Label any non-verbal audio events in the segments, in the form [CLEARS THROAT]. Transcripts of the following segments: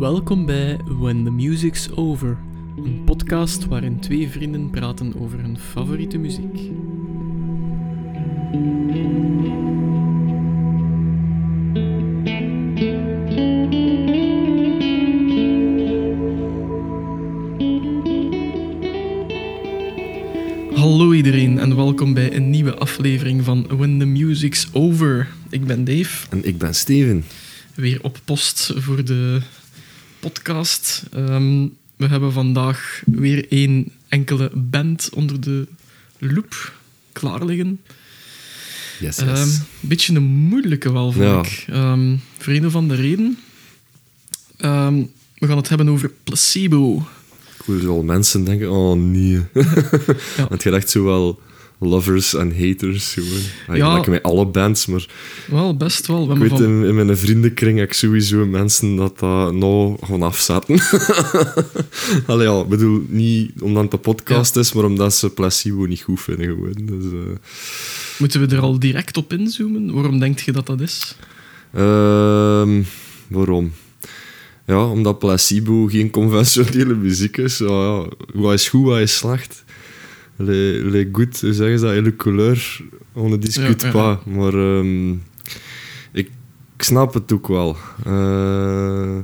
Welkom bij When the Music's Over, een podcast waarin twee vrienden praten over hun favoriete muziek. Hallo iedereen en welkom bij een nieuwe aflevering van When the Music's Over. Ik ben Dave, En ik ben Steven. weer op post voor de podcast. Ehm, we hebben vandaag weer één enkele band onder de loep klaar liggen. Yes, yes. Ehm, Een beetje een moeilijke wel, vond Ja. ik. Ehm, voor een of andere reden. We gaan het hebben over placebo. ik hoor wel mensen denken, oh nee. [LAUGHS] Ja. Want je echt zo wel lovers en haters. Gewoon. Ja. Ja. Like met alle bands, maar Wel, best wel. We ik weet van- in, in mijn vriendenkring heb ik sowieso mensen dat dat nou gewoon afzetten. [LAUGHS] Allee, ja, ik bedoel, niet omdat het een podcast is, maar omdat ze placebo niet goed vinden gewoon. Dus, eh, Moeten we er al direct op inzoomen? Waarom denk je dat dat is? Ehm, waarom? Ja, omdat placebo geen conventionele muziek is. Ja, ja. Wat is goed, wat is slecht? Les, les goed, hoe zeggen ze dat? Et le couleur, on discute Ja, pas. Maar ehm, ik, ik snap het ook wel. Eh,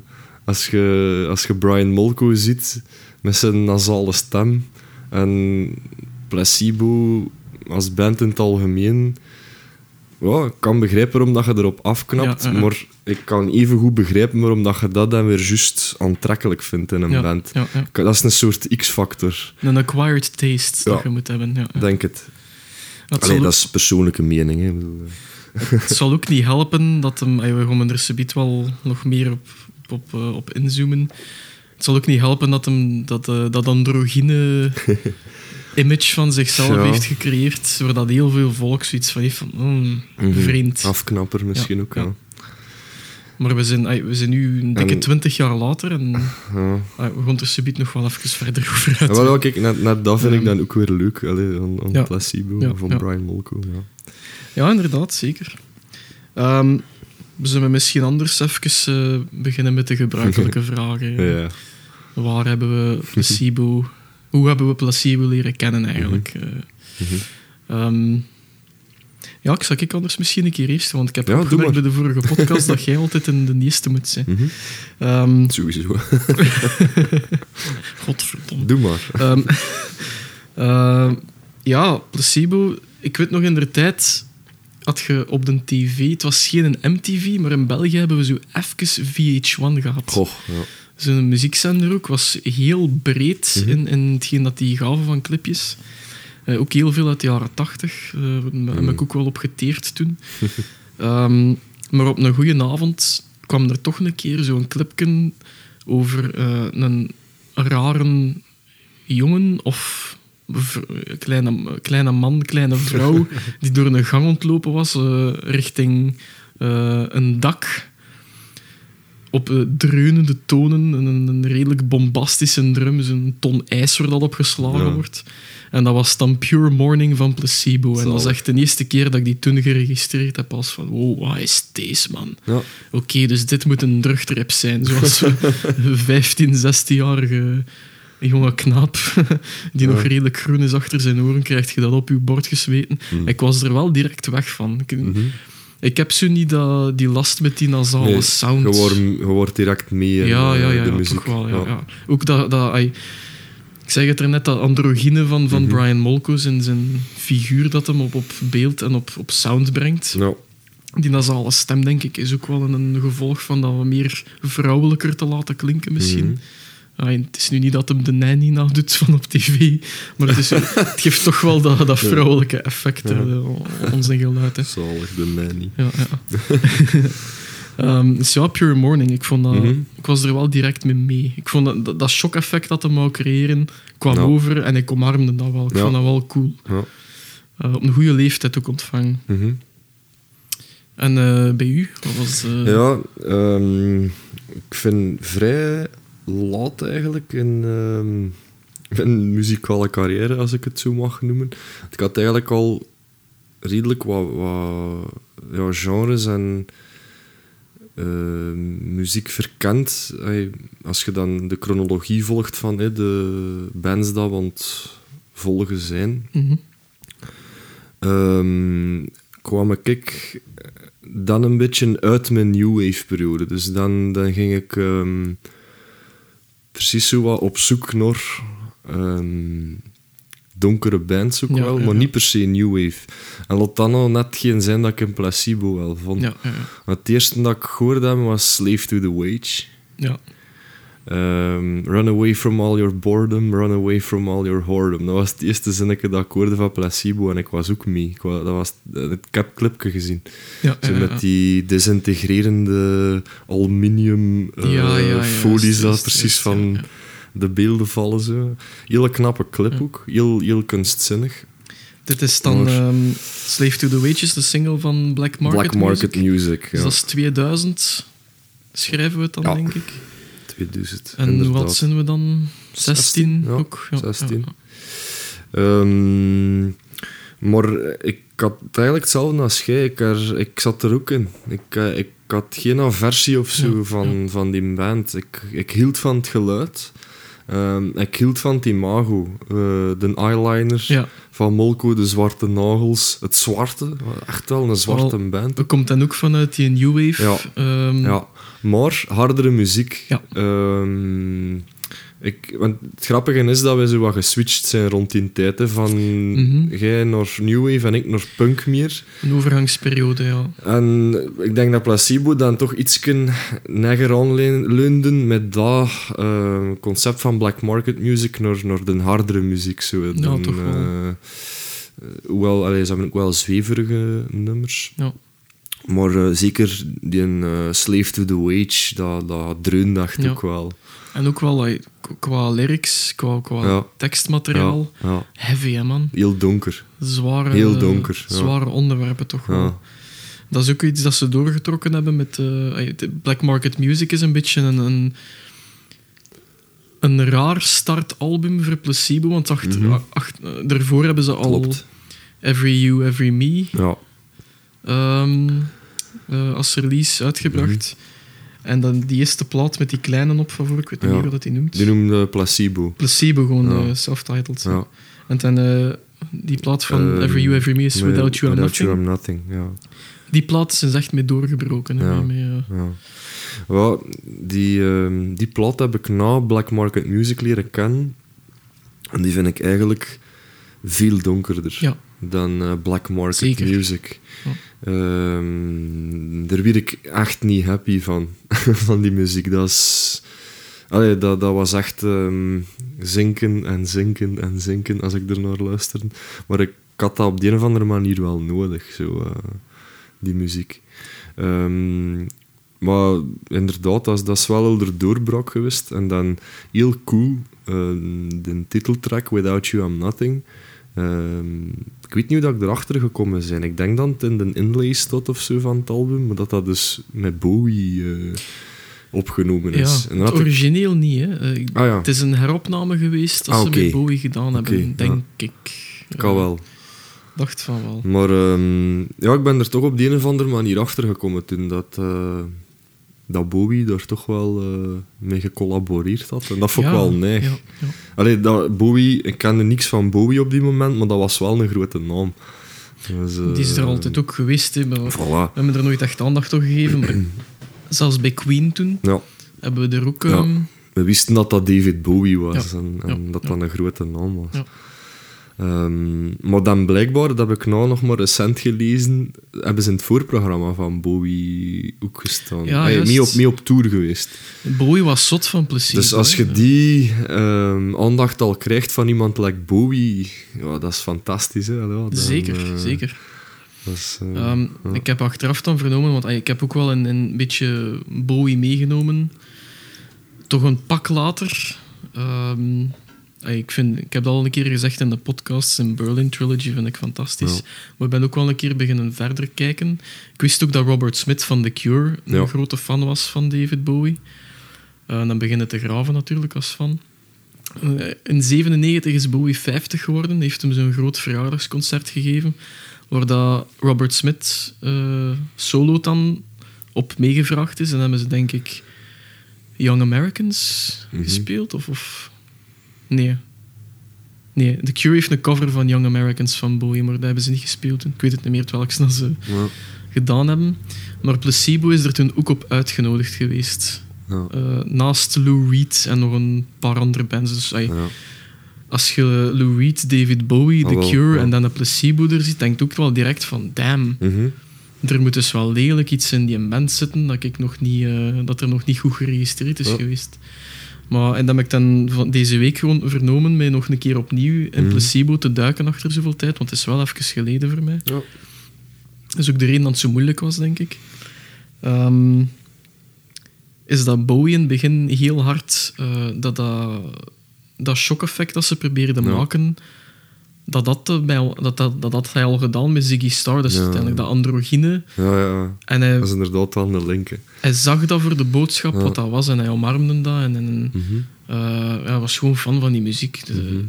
als, je, als je Brian Molko ziet met zijn nasale stem en placebo als band in het algemeen ja, ik kan begrijpen waarom dat je erop afknapt, Ja, maar ik kan even goed begrijpen waarom dat je dat dan weer juist aantrekkelijk vindt in een ja, band. Ja. Dat is een soort X-factor, Een acquired taste dat je moet hebben. Ja, denk het. Het, Allee, zal dat is persoonlijke mening. Hè. Eh. het zal ook niet helpen dat hem... ah, We gaan er subiet wel nog meer op, op, eh, op inzoomen. Het zal ook niet helpen dat hem dat, eh, dat androgyne [LAUGHS] image van zichzelf Ja. heeft gecreëerd, waar dat heel veel volk zoiets van heeft van... hmm, Mhm. vreemd. Afknapper misschien Ja, ook, ja. ja. Maar we zijn, we zijn nu een dikke En- twintig jaar later en ja. we gaan er subiet nog wel even verder over Ja, uit. wel, wel, kijk, net, net dat vind ik dan ook weer leuk, allee, aan, aan ja. Placebo Ja, van ja. Brian Molko. Ja. Ja, inderdaad, zeker. Ehm, we zullen misschien anders even eh, beginnen met de gebruikelijke [LAUGHS] vragen. Ja. Waar hebben we [LAUGHS] placebo... Hoe hebben we placebo leren kennen eigenlijk? Ehm, ja, ik zal ik anders misschien een keer eerst, want ik heb Ja, opgemerkt bij de vorige podcast dat jij altijd in de eerste moet zijn. Mhm. Ehm Sowieso. [LAUGHS] godverdomme. Doe maar. Ehm, [LAUGHS] ehm, ja, placebo. Ik weet nog in de tijd had je op de tv, het was geen een MTV, maar in België hebben we zo even VH1 gehad. Goh, ja. Zo'n muziekzender ook, was heel breed Mhm. in, in hetgeen dat die gaven van clipjes. Eh, ook heel veel uit de jaren tachtig. daar heb ik ook wel op geteerd toen. [LAUGHS] Ehm, maar op een goede avond kwam er toch een keer zo'n clipje over eh, een rare jongen of kleine, kleine man, kleine vrouw, [LAUGHS] die door een gang ontlopen was eh, richting een dak op eh, dreunende tonen, en een, een redelijk bombastische drum, zo'n ton ijs waar dat op geslagen Ja. wordt. En dat was dan Pure Morning van Placebo. En dat Zalig. echt de eerste keer dat ik die toen geregistreerd heb als van, wow, wat is deze, man? Ja. Oké, dus dit moet een drugtrip zijn, zoals we 15, 16-jarige jonge knaap [LAUGHS] die nog redelijk groen is achter zijn oren, krijgt je dat op je bord gesmeten. Mhm. Ik was er wel direct weg van. Ik, Mhm. Ik heb zo niet dat, die last met die nasale Nee, sound. Je wordt, je wordt direct mee in ja, eh, ja, ja, de ja, muziek. toch wel. Ja, ja. Ook dat, dat ik zeg het er net, dat androgyne van, van Mhm. Brian Molko en zijn figuur dat hem op, op beeld en op, op sound brengt. Die nasale stem, denk ik, is ook wel een, een gevolg van dat we meer vrouwelijker te laten klinken misschien. Mhm. Het is nu niet dat hem de nanny nadoet van op tv, maar het, is, [LAUGHS] het geeft toch wel dat, dat vrouwelijke effect Ja. ons geluid. Hè. Zalig, de nanny. Ja, ja. [LAUGHS] Dus ja, Pure Morning. Ik, vond dat, Mhm. ik was er wel direct mee mee. Ik vond dat, dat, dat shock-effect dat hem wou creëren, kwam Ja. over en ik omarmde dat wel. Ik vond dat wel cool. Ja. Eh, op een goede leeftijd ook ontvangen. Mhm. En eh, bij u? Wat was, eh, Ja, ehm, ik vind vrij laat eigenlijk in ehm, mijn muzikale carrière, als ik het zo mag noemen. Ik had eigenlijk al redelijk wat, wat ja, genres en eh, muziek verkent. Ey, als je dan de chronologie volgt van de bands dat we aan het volgen zijn, Mhm. ehm, kwam ik dan een beetje uit mijn new wave periode. Dus dan, dan ging ik ehm, precies zo wat op zoek naar ehm, donkere bands ook Ja, wel, maar ja. niet per se new wave. En laat dan al net geen zijn dat ik een placebo wel vond. Ja, Het eerste dat ik gehoord heb was Slave to the Wage. ja. Ehm, run away from all your boredom, run away from all your whoredom. Dat was het eerste zinnetje dat ik hoorde van Placebo en ik was ook mee. Ik, wa- dat was, ik heb het clipje gezien. ja, Zo ja, ja. met die desintegrerende aluminium eh, folies dat precies juist, van de beelden vallen. Zo. Hele knappe clip ook. Heel, heel kunstzinnig. Dit is dan Maar- ehm, Slave to the Wages, de single van Black Market Black Market Music. Music. Dus dat is 2000, schrijven we het dan, denk ik. 2000. En inderdaad. wat zijn we dan? 16 ja, ook? Ja, 16. ja, Ehm, maar ik had eigenlijk hetzelfde als jij. Ik, er, ik zat er ook in. Ik, eh, ik had geen aversie of zo Ja, van, van die band. Ik, ik hield van het geluid. Ehm, ik hield van het imago. Eh, de eyeliner Ja. Van Molko, de zwarte nagels. Het zwarte. Echt wel een zwarte band. Dat komt dan ook vanuit die New Wave. Ja. ehm, Ja, maar hardere muziek. Ja. Ehm, ik, want het grappige is dat we zo wat geswitcht zijn rond die tijd. Hè, van Mhm. jij naar New Wave en ik naar punk meer. Een overgangsperiode, ja. En ik denk dat Placebo dan toch iets neger aanleunden met dat eh, concept van black market music naar, naar de hardere muziek. Zo. Ja, Dan, toch wel. eh, hoewel, allee, ze hebben ook wel zweverige nummers. ja. Maar zeker die Slave to the Wage, dat, dat dreunde echt Ja. ook wel. En ook wel like, qua lyrics, qua, qua Ja. tekstmateriaal. Ja. Heavy, hè, man. Heel donker. Zware, Heel donker, ja. Zware onderwerpen toch wel. Dat is ook iets dat ze doorgetrokken hebben met... eh, Black Market Music is een beetje een... een een raar startalbum voor Placebo, want acht, Mhm. eh, daarvoor hebben ze al Klopt. Every You, Every Me Ja. ehm, eh, als release uitgebracht. En dan die eerste plaat met die kleine op van voor, ik weet niet meer hoe dat die noemt. Die noemde Placebo. Placebo, gewoon eh, self-titled. Ja. En dan eh, die plaat van Ehm, Every You, Every Me is Without You I'm Without Nothing. You, I'm Nothing. Ja. Die plaat is echt mee doorgebroken. Hè, Ja. mee, Ja. Wel, die, ehm, die plaat heb ik na Black Market Music leren kennen. En die vind ik eigenlijk veel donkerder Ja. dan Black Market Zeker. Music. Ehm, daar werd ik echt niet happy van, [LAUGHS] van die muziek. Dat, is, dat, dat was echt ehm, zinken en zinken en zinken als ik er naar luisterde. Maar ik had dat op de een of andere manier wel nodig, zo, eh, die muziek. Ehm, maar inderdaad, dat is, wel al de doorbraak geweest. En dan heel cool, eh, de titeltrack Without You I'm Nothing. Ehm, ik weet niet hoe dat ik erachter gekomen ben. Ik denk dat het in de inlay stond of zo van het album, maar dat dat dus met Bowie eh, opgenomen ja, is. En dan het ik- origineel niet. Hè. Eh, Ah ja, Het is een heropname geweest dat Ah, ze met Bowie gedaan hebben, denk ik. kan wel. dacht van wel. Maar ehm, ja, ik ben er toch op de een of andere manier achter gekomen toen dat, eh, dat Bowie daar toch wel eh, mee gecollaboreerd had. En dat vond ik Ja, wel neig. Ja, ja. Allee, dat Bowie, ik kende niks van Bowie op die moment, maar dat was wel een grote naam. Dus, eh, Die is er altijd ook geweest. Maar we hebben er nooit echt aandacht aan gegeven. maar zelfs bij Queen toen Ja, hebben we er ook... Ja. ehm, we wisten dat dat David Bowie was en, en dat dat een grote naam was. Ehm, maar dan blijkbaar, dat heb ik nou nog maar recent gelezen, hebben ze in het voorprogramma van Bowie ook gestaan. Ja, juist. mee, op, mee op tour geweest. Bowie was zot van plezier. Dus als je die ehm, aandacht al krijgt van iemand like Bowie, ja, dat is fantastisch. Hè? Ja, dan, Zeker, eh, zeker. is, eh, Ehm, ja. Ik heb achteraf dan vernomen, want ik heb ook wel een, een beetje Bowie meegenomen. Toch een pak later. Ik, vind, ik heb dat al een keer gezegd in de podcast, in Berlin Trilogy vind ik fantastisch. Ja. Maar ik ben ook wel een keer beginnen verder kijken. Ik wist ook dat Robert Smith van The Cure een grote fan was van David Bowie. En dan beginnen te graven natuurlijk als fan. Eh, in 97 is Bowie 50 geworden. Heeft hem zo'n groot verjaardagsconcert gegeven. Waar dat Robert Smith eh solo dan op meegevraagd is. En hebben ze, denk ik, Young Americans Mhm. gespeeld. Of, of... Nee. Nee, The Cure heeft een cover van Young Americans van Bowie, maar dat hebben ze niet gespeeld. Ik weet het niet meer welke dat ze Ja. gedaan hebben. Maar Placebo is er toen ook op uitgenodigd geweest. Ja. Eh, naast Lou Reed en nog een paar andere bands. Dus ay, Ja. als je Lou Reed, David Bowie, Ah, The wel, Cure en dan een Placebo er ziet, denk je ook wel direct van damn, Mhm. er moet dus wel degelijk iets in die band zitten dat, ik nog niet, eh, dat er nog niet goed geregistreerd is geweest. Maar, en dat heb ik dan van deze week gewoon vernomen, mij nog een keer opnieuw in Mhm. Placebo te duiken achter zoveel tijd, want het is wel even geleden voor mij. Ja. Dat is ook de reden dat het zo moeilijk was, denk ik. Ehm, is dat Bowie in het begin heel hard eh, dat, dat, dat shock-effect dat ze probeerden Ja. maken, dat dat, eh, bij, dat, dat, dat had hij al gedaan met Ziggy Stardust, Ja. uiteindelijk, dat androgyne. Ja, ja. En hij, Dat is inderdaad wel een link. hè. hij zag dat voor de boodschap, Ja. wat dat was, en hij omarmde dat. En, en Mhm. eh, hij was gewoon fan van die muziek. De- Mhm.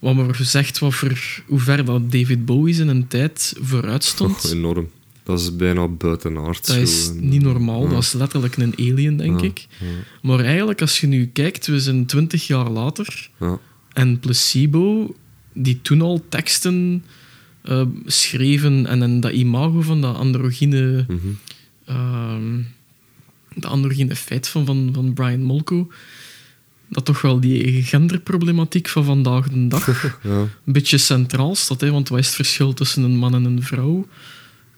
Wat me gezegd, wat voor, hoe ver dat David Bowie in een tijd vooruit stond. Oh, enorm. Dat is bijna buitenaard. Dat is niet normaal. Ja. Dat is letterlijk een alien, denk Ja, ik. ja, Maar eigenlijk, als je nu kijkt, we zijn twintig jaar later. ja. En Placebo, die toen al teksten eh, schreven. En, en dat imago van dat androgyne... Ehm dat androgyne feit van, van, van Brian Molko. Dat toch wel die genderproblematiek van vandaag de dag [LAUGHS] Ja. een beetje centraal staat. Hè, want wat is het verschil tussen een man en een vrouw?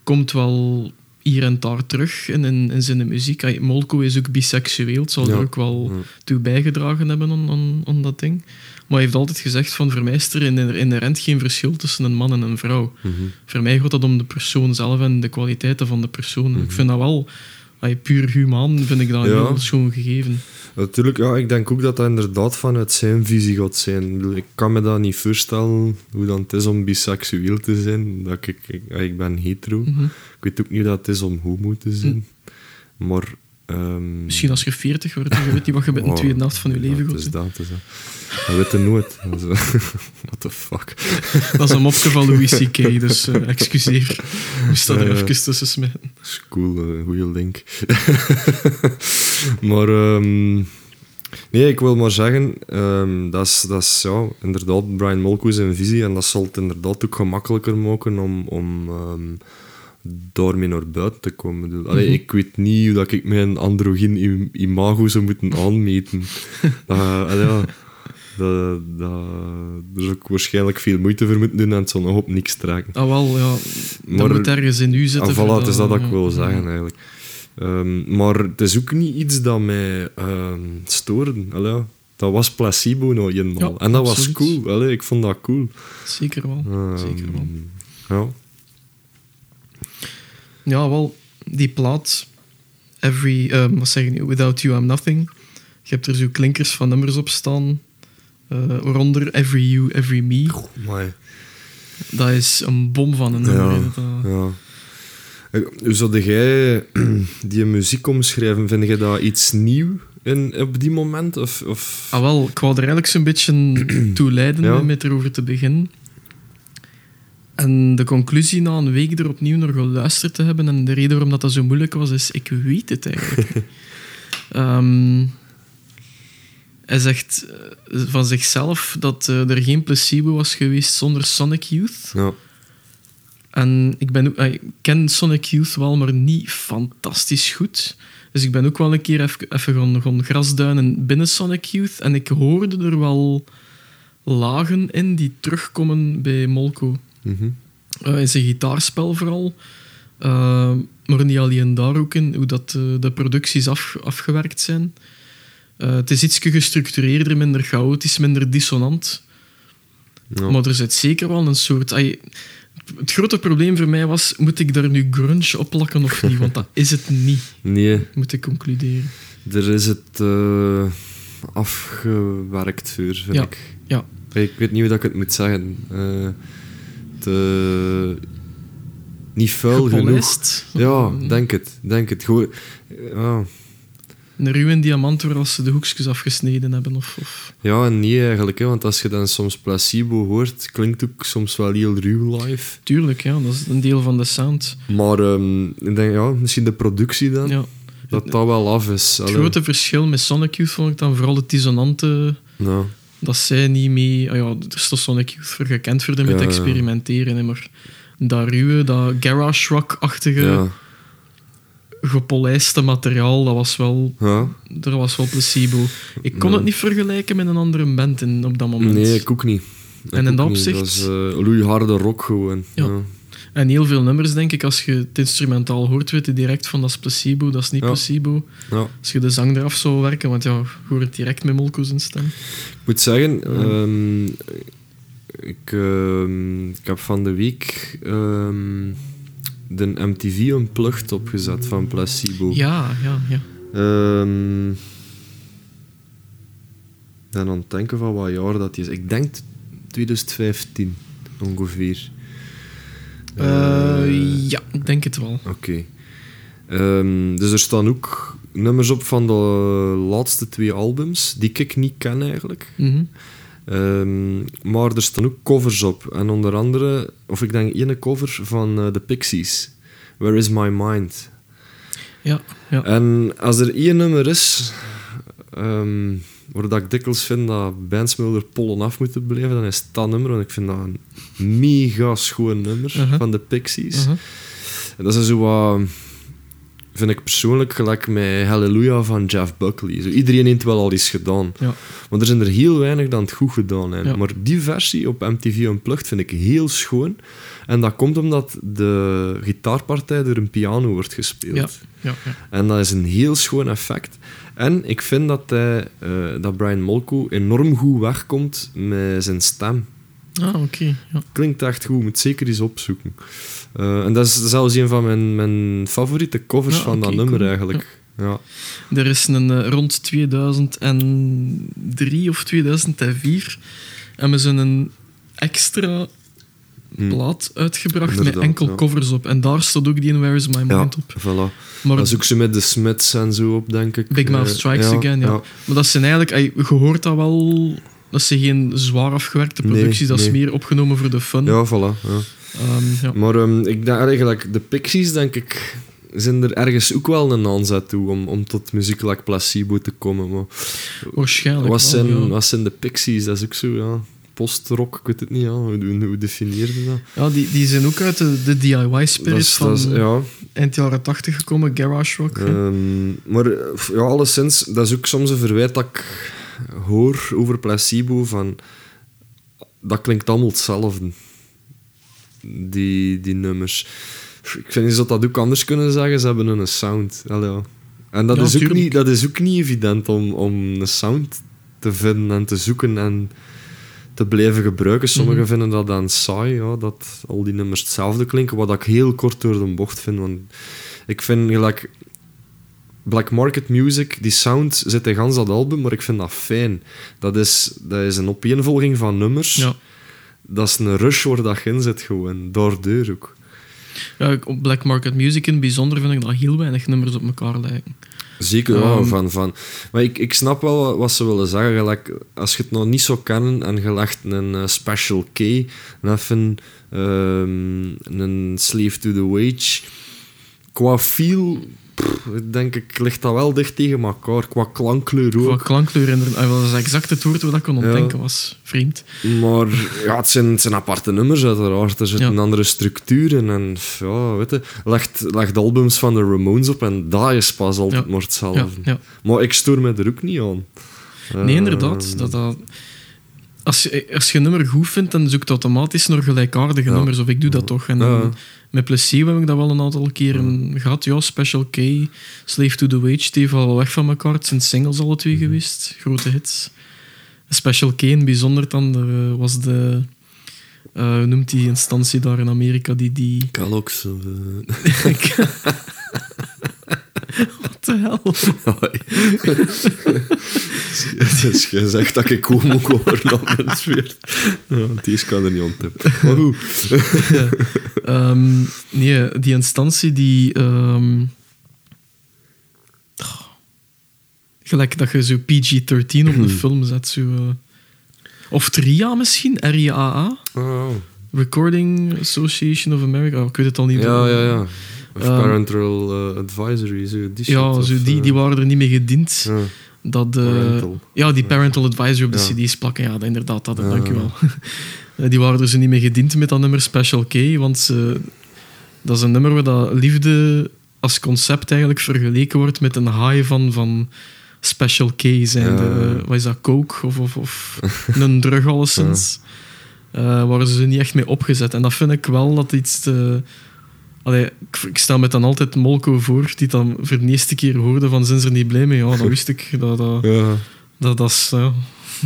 Komt wel hier en daar terug in, in, in zijn muziek. Molko is ook biseksueel. Het Ja. er ook wel Ja. toe bijgedragen hebben aan, aan, aan dat ding. Maar hij heeft altijd gezegd van voor mij is er in- inherent geen verschil tussen een man en een vrouw. Mhm. Voor mij gaat het om de persoon zelf en de kwaliteiten van de persoon. Mhm. Ik vind dat wel... ay, puur humaan vind ik dat een Ja. heel schoon gegeven. Natuurlijk, ja, ik denk ook dat dat inderdaad vanuit zijn visie gaat zijn. Ik, kan me dat niet voorstellen hoe dan het is om biseksueel te zijn. Dat ik, ik, ben hetero. Mhm. Ik weet ook niet hoe dat het is om homo te zijn. Maar... ehm, Misschien als je 40 wordt je weet niet wat je met een oh, tweede helft van je leven gaat doen. dat, is dat. [LAUGHS] Dat weet je nooit. Eh, What the fuck. Dat is een mopje van Louis C.K., dus eh, excuseer. Moest dat er ja. even tussen smijten. Dat is cool, een goede link. [LAUGHS] maar ehm, nee, ik wil maar zeggen, ehm, dat is, dat is ja, inderdaad Brian Molko zijn visie en dat zal het inderdaad ook gemakkelijker maken om, om daarmee naar buiten te komen. Allee, Mhm. Ik weet niet hoe dat ik mijn androgyn im- imago zou moeten aanmeten. [LAUGHS] Ja, dat, dat, daar zou ik waarschijnlijk veel moeite voor moeten doen en het zal nog op niks trekken. Ah, wel, ja. Dat Maar- moet ergens in u zitten. Ah, voilà, het is dat dat ik wil zeggen eigenlijk. Ehm, maar het is ook niet iets dat mij ehm stoorde. Allee, ja. dat was placebo nou eenmaal. Ja, en dat was cool. Allee, ik vond dat cool. Zeker wel. Ehm, Zeker wel. Ja. Ja, wel, die plaat, every, eh, wat zeg je nu, Without You I'm Nothing. Je hebt er zo klinkers van nummers op staan. eh, waaronder Every You, Every Me. Maar, Dat is een bom van een nummer. Ja. dat, ja. Eh, Hoe zou jij [CLEARS THROAT] die muziek omschrijven? Vind je dat iets nieuw in, op die moment? Of, of... Ah, wel, ik wou er eigenlijk zo'n beetje [CLEARS THROAT] toe leiden Ja. met erover te beginnen. En de conclusie na een week er opnieuw naar geluisterd te hebben, en de reden waarom dat, dat zo moeilijk was, is: ik weet het eigenlijk. [LAUGHS] Ehm, hij zegt eh, van zichzelf dat eh, er geen placebo was geweest zonder Sonic Youth. Ja. En ik, ben ook, ik ken Sonic Youth wel, maar niet fantastisch goed. Dus ik ben ook wel een keer even, even gaan, gaan grasduinen binnen Sonic Youth. En ik hoorde er wel lagen in die terugkomen bij Molko. Mhm. Eh, in zijn gitaarspel vooral. Eh, maar niet alleen daar ook in, hoe dat, eh, de producties af, afgewerkt zijn. Het is iets gestructureerder, minder chaotisch, minder dissonant. Ja. Maar er zit zeker wel een soort... het grote probleem voor mij was, moet ik daar nu grunge op plakken of niet? Want dat is het niet, [LAUGHS] Nee, moet ik concluderen. er is het afgewerkt vind Ja, ik. ja. Ik weet niet hoe dat ik het moet zeggen. Te, niet vuil genoeg. Ja, [LAUGHS] denk het. Denk het. Gewoon, ja. een ruwe diamant waar als ze de hoekjes afgesneden hebben. Of, of... Ja en nee eigenlijk, hè, want als je dan soms placebo hoort, klinkt ook soms wel heel ruw live. Tuurlijk, ja, dat is een deel van de sound. Maar ehm, ik denk, ja, misschien de productie dan, Ja. dat dat wel af is. Het Allee, grote verschil met Sonic Youth vond ik dan vooral het dissonante... nou, Dat zij niet mee... ah ja, er is toch Sonic Youth voor gekend voor ja. experimenteren. Hè, maar dat ruwe, dat garage rock-achtige, gepolijste materiaal, dat was wel... ja. Er was wel placebo. Ik kon Ja. het niet vergelijken met een andere band in, op dat moment. Nee, ik ook niet. Ik En in dat opzicht- Dat is eh loeiharde rock gewoon. Ja. Ja. En heel veel nummers, denk ik, als je het instrumentaal hoort, weet je direct van dat is placebo, dat is niet Ja. placebo. Ja. Als je de zang eraf zou werken, want ja, je hoort het direct met Molko zijn stem. Ik moet zeggen, ehm, ik, ehm, ik heb van de week ehm, de MTV Unplugged opgezet van Placebo. Ja, ja, ja. Ik ben aan het denken van wat jaar dat is. Ik denk 2015 ongeveer. Eh, Eh, ja, ik denk het wel. Oké. Ehm, dus er staan ook nummers op van de laatste twee albums, die ik niet ken eigenlijk. Mhm. Ehm, maar er staan ook covers op. En onder andere, of ik denk één cover van eh, The Pixies. Where is my mind? Ja, ja. En als er één nummer is ehm, waar dat ik dikwijls vind dat bands pollen af moeten blijven, dan is dat nummer. Want ik vind dat een mega schoon nummer Uh-huh. van The Pixies. Mhm. En dat is zo wat... Vind ik persoonlijk gelijk met Hallelujah van Jeff Buckley. Zo, iedereen heeft wel al iets gedaan. Ja. Maar er zijn er heel weinig dan het goed gedaan hebben. Ja. Maar die versie op MTV Unplugged vind ik heel schoon. En dat komt omdat de gitaarpartij door een piano wordt gespeeld. Ja, ja, ja. En dat is een heel schoon effect. En ik vind dat, hij, eh, dat Brian Molko enorm goed wegkomt met zijn stem. Ah, oké. Ja. Klinkt echt goed, moet zeker eens opzoeken. Eh, en dat is zelfs een van mijn, mijn favoriete covers Ja, van dat nummer cool. eigenlijk. Ja. Er is een eh, rond 2003 of 2004 hebben ze een extra. Plaat uitgebracht met enkel ja. covers op. En daar stond ook die in Where is My Mind op. voilà. Maar Dat is ook zo met de Smiths en zo op, denk ik. Big Mouth Eh, Strikes Again, ja. Maar dat zijn eigenlijk... Je hoort dat wel... Dat zijn geen zwaar afgewerkte Nee, producties. dat is meer opgenomen voor de fun. Ja, voilà. Ja. Ehm, ja. Maar ehm, ik denk eigenlijk, de Pixies, denk ik, zijn er ergens ook wel een aanzet toe om, om tot muziek like Placebo te komen. Maar Waarschijnlijk wat, wel, zijn, ja. wat zijn de Pixies? Dat is ook zo, ja. Post-rock, ik weet het niet, ja. Hoe, hoe, hoe definieer je dat? Ja, die, die zijn ook uit de, de DIY-spirit van dat is- ja. eind jaren 80 gekomen, garage rock. Ehm, maar eh, ja, alleszins, dat is ook soms een verwijt dat ik hoor over placebo van... Dat klinkt allemaal hetzelfde. Die, die nummers. Ik vind niet dat dat ook anders kunnen zeggen. Ze hebben een sound. Allee, ja. En dat, Ja, is ook tuurlijk. niet, dat is ook niet evident om, om een sound te vinden en te zoeken en te blijven gebruiken. Sommigen Mhm. vinden dat dan saai, ja, dat al die nummers hetzelfde klinken. Wat ik heel kort door de bocht vind. Want ik vind gelijk Black Market Music, die sound zit in gans dat album, maar ik vind dat fijn. Dat is, dat is een opeenvolging van nummers. Ja. Dat is een rush waar dat in zit gewoon. Daardoor ook. Ja, op Black Market Music in het bijzonder vind ik dat heel weinig nummers op elkaar lijken. Zeker, ja, Ehm. van, van. Maar ik, ik snap wel wat, ze willen zeggen. Gelijk, als je het nog niet zou kennen en je legt een eh, Special K, en even ehm, een Slave to the Wage. Qua feel, pff, denk ik, ligt dat wel dicht tegen elkaar. Qua klankkleur Qua klankkleur inderdaad. Ah, Dat is exact het woord wat ik kon Ja. ontdenken was. Vreemd. Maar ja, het zijn, het zijn aparte nummers uiteraard. Er zitten Ja. andere structuren. En ja, weet je, legt, legt albums van de Ramones op en dat is pas altijd Ja. maar hetzelfde. Maar ik stoor me er ook niet aan. Nee, Eh, inderdaad. Dat, dat, als, je, als je een nummer goed vindt, dan zoekt automatisch naar gelijkaardige Ja. nummers. Of ik doe dat toch. En Ja. met Placebo heb ik dat wel een aantal keren gehad. Ja, Special K, Slave to the Wage, die wel weg van elkaar. Het zijn singles alle twee Mhm. geweest. Grote hits. Special K in bijzonder dan eh, was de... eh, hoe noemt die instantie daar in Amerika die die... Of, [LAUGHS] [LAUGHS] eh, Wat de hel? dus je zegt dat ik mijn sfeer. Ja, die kan er niet ontdekken. Maar goed. Ehm, nee, die instantie die... ehm, Gelijk dat je zo PG-13 op Hmm. een film zet. Zo, eh. Of RIA misschien, RIAA. Oh. Recording Association of America. Oh, ik weet het al niet. Ja, ja, ja. Of Ehm, parental eh, advisory, zo die shit. Ja, of, die, eh, die waren er niet mee gediend. Dat, eh, Parental. Ja, die parental advisory op de cd's plakken. Ja, dat, inderdaad, dat, dank u wel. Die waren er zo niet mee gediend met dat nummer Special K, want ze- dat is een nummer waar dat liefde als concept eigenlijk vergeleken wordt met een high van, van Special K zijn. Ja. De, wat is dat, coke of, of, of [LAUGHS] een drug alleszins. Waren ze niet echt mee opgezet. En dat vind ik wel dat iets te... Allee, ik, ik stel me dan altijd Molko voor, die dan voor de eerste keer hoorde van zijn ze er niet blij mee. Ja, dat wist ik. Dat, dat, Ja. dat, dat, is, ja.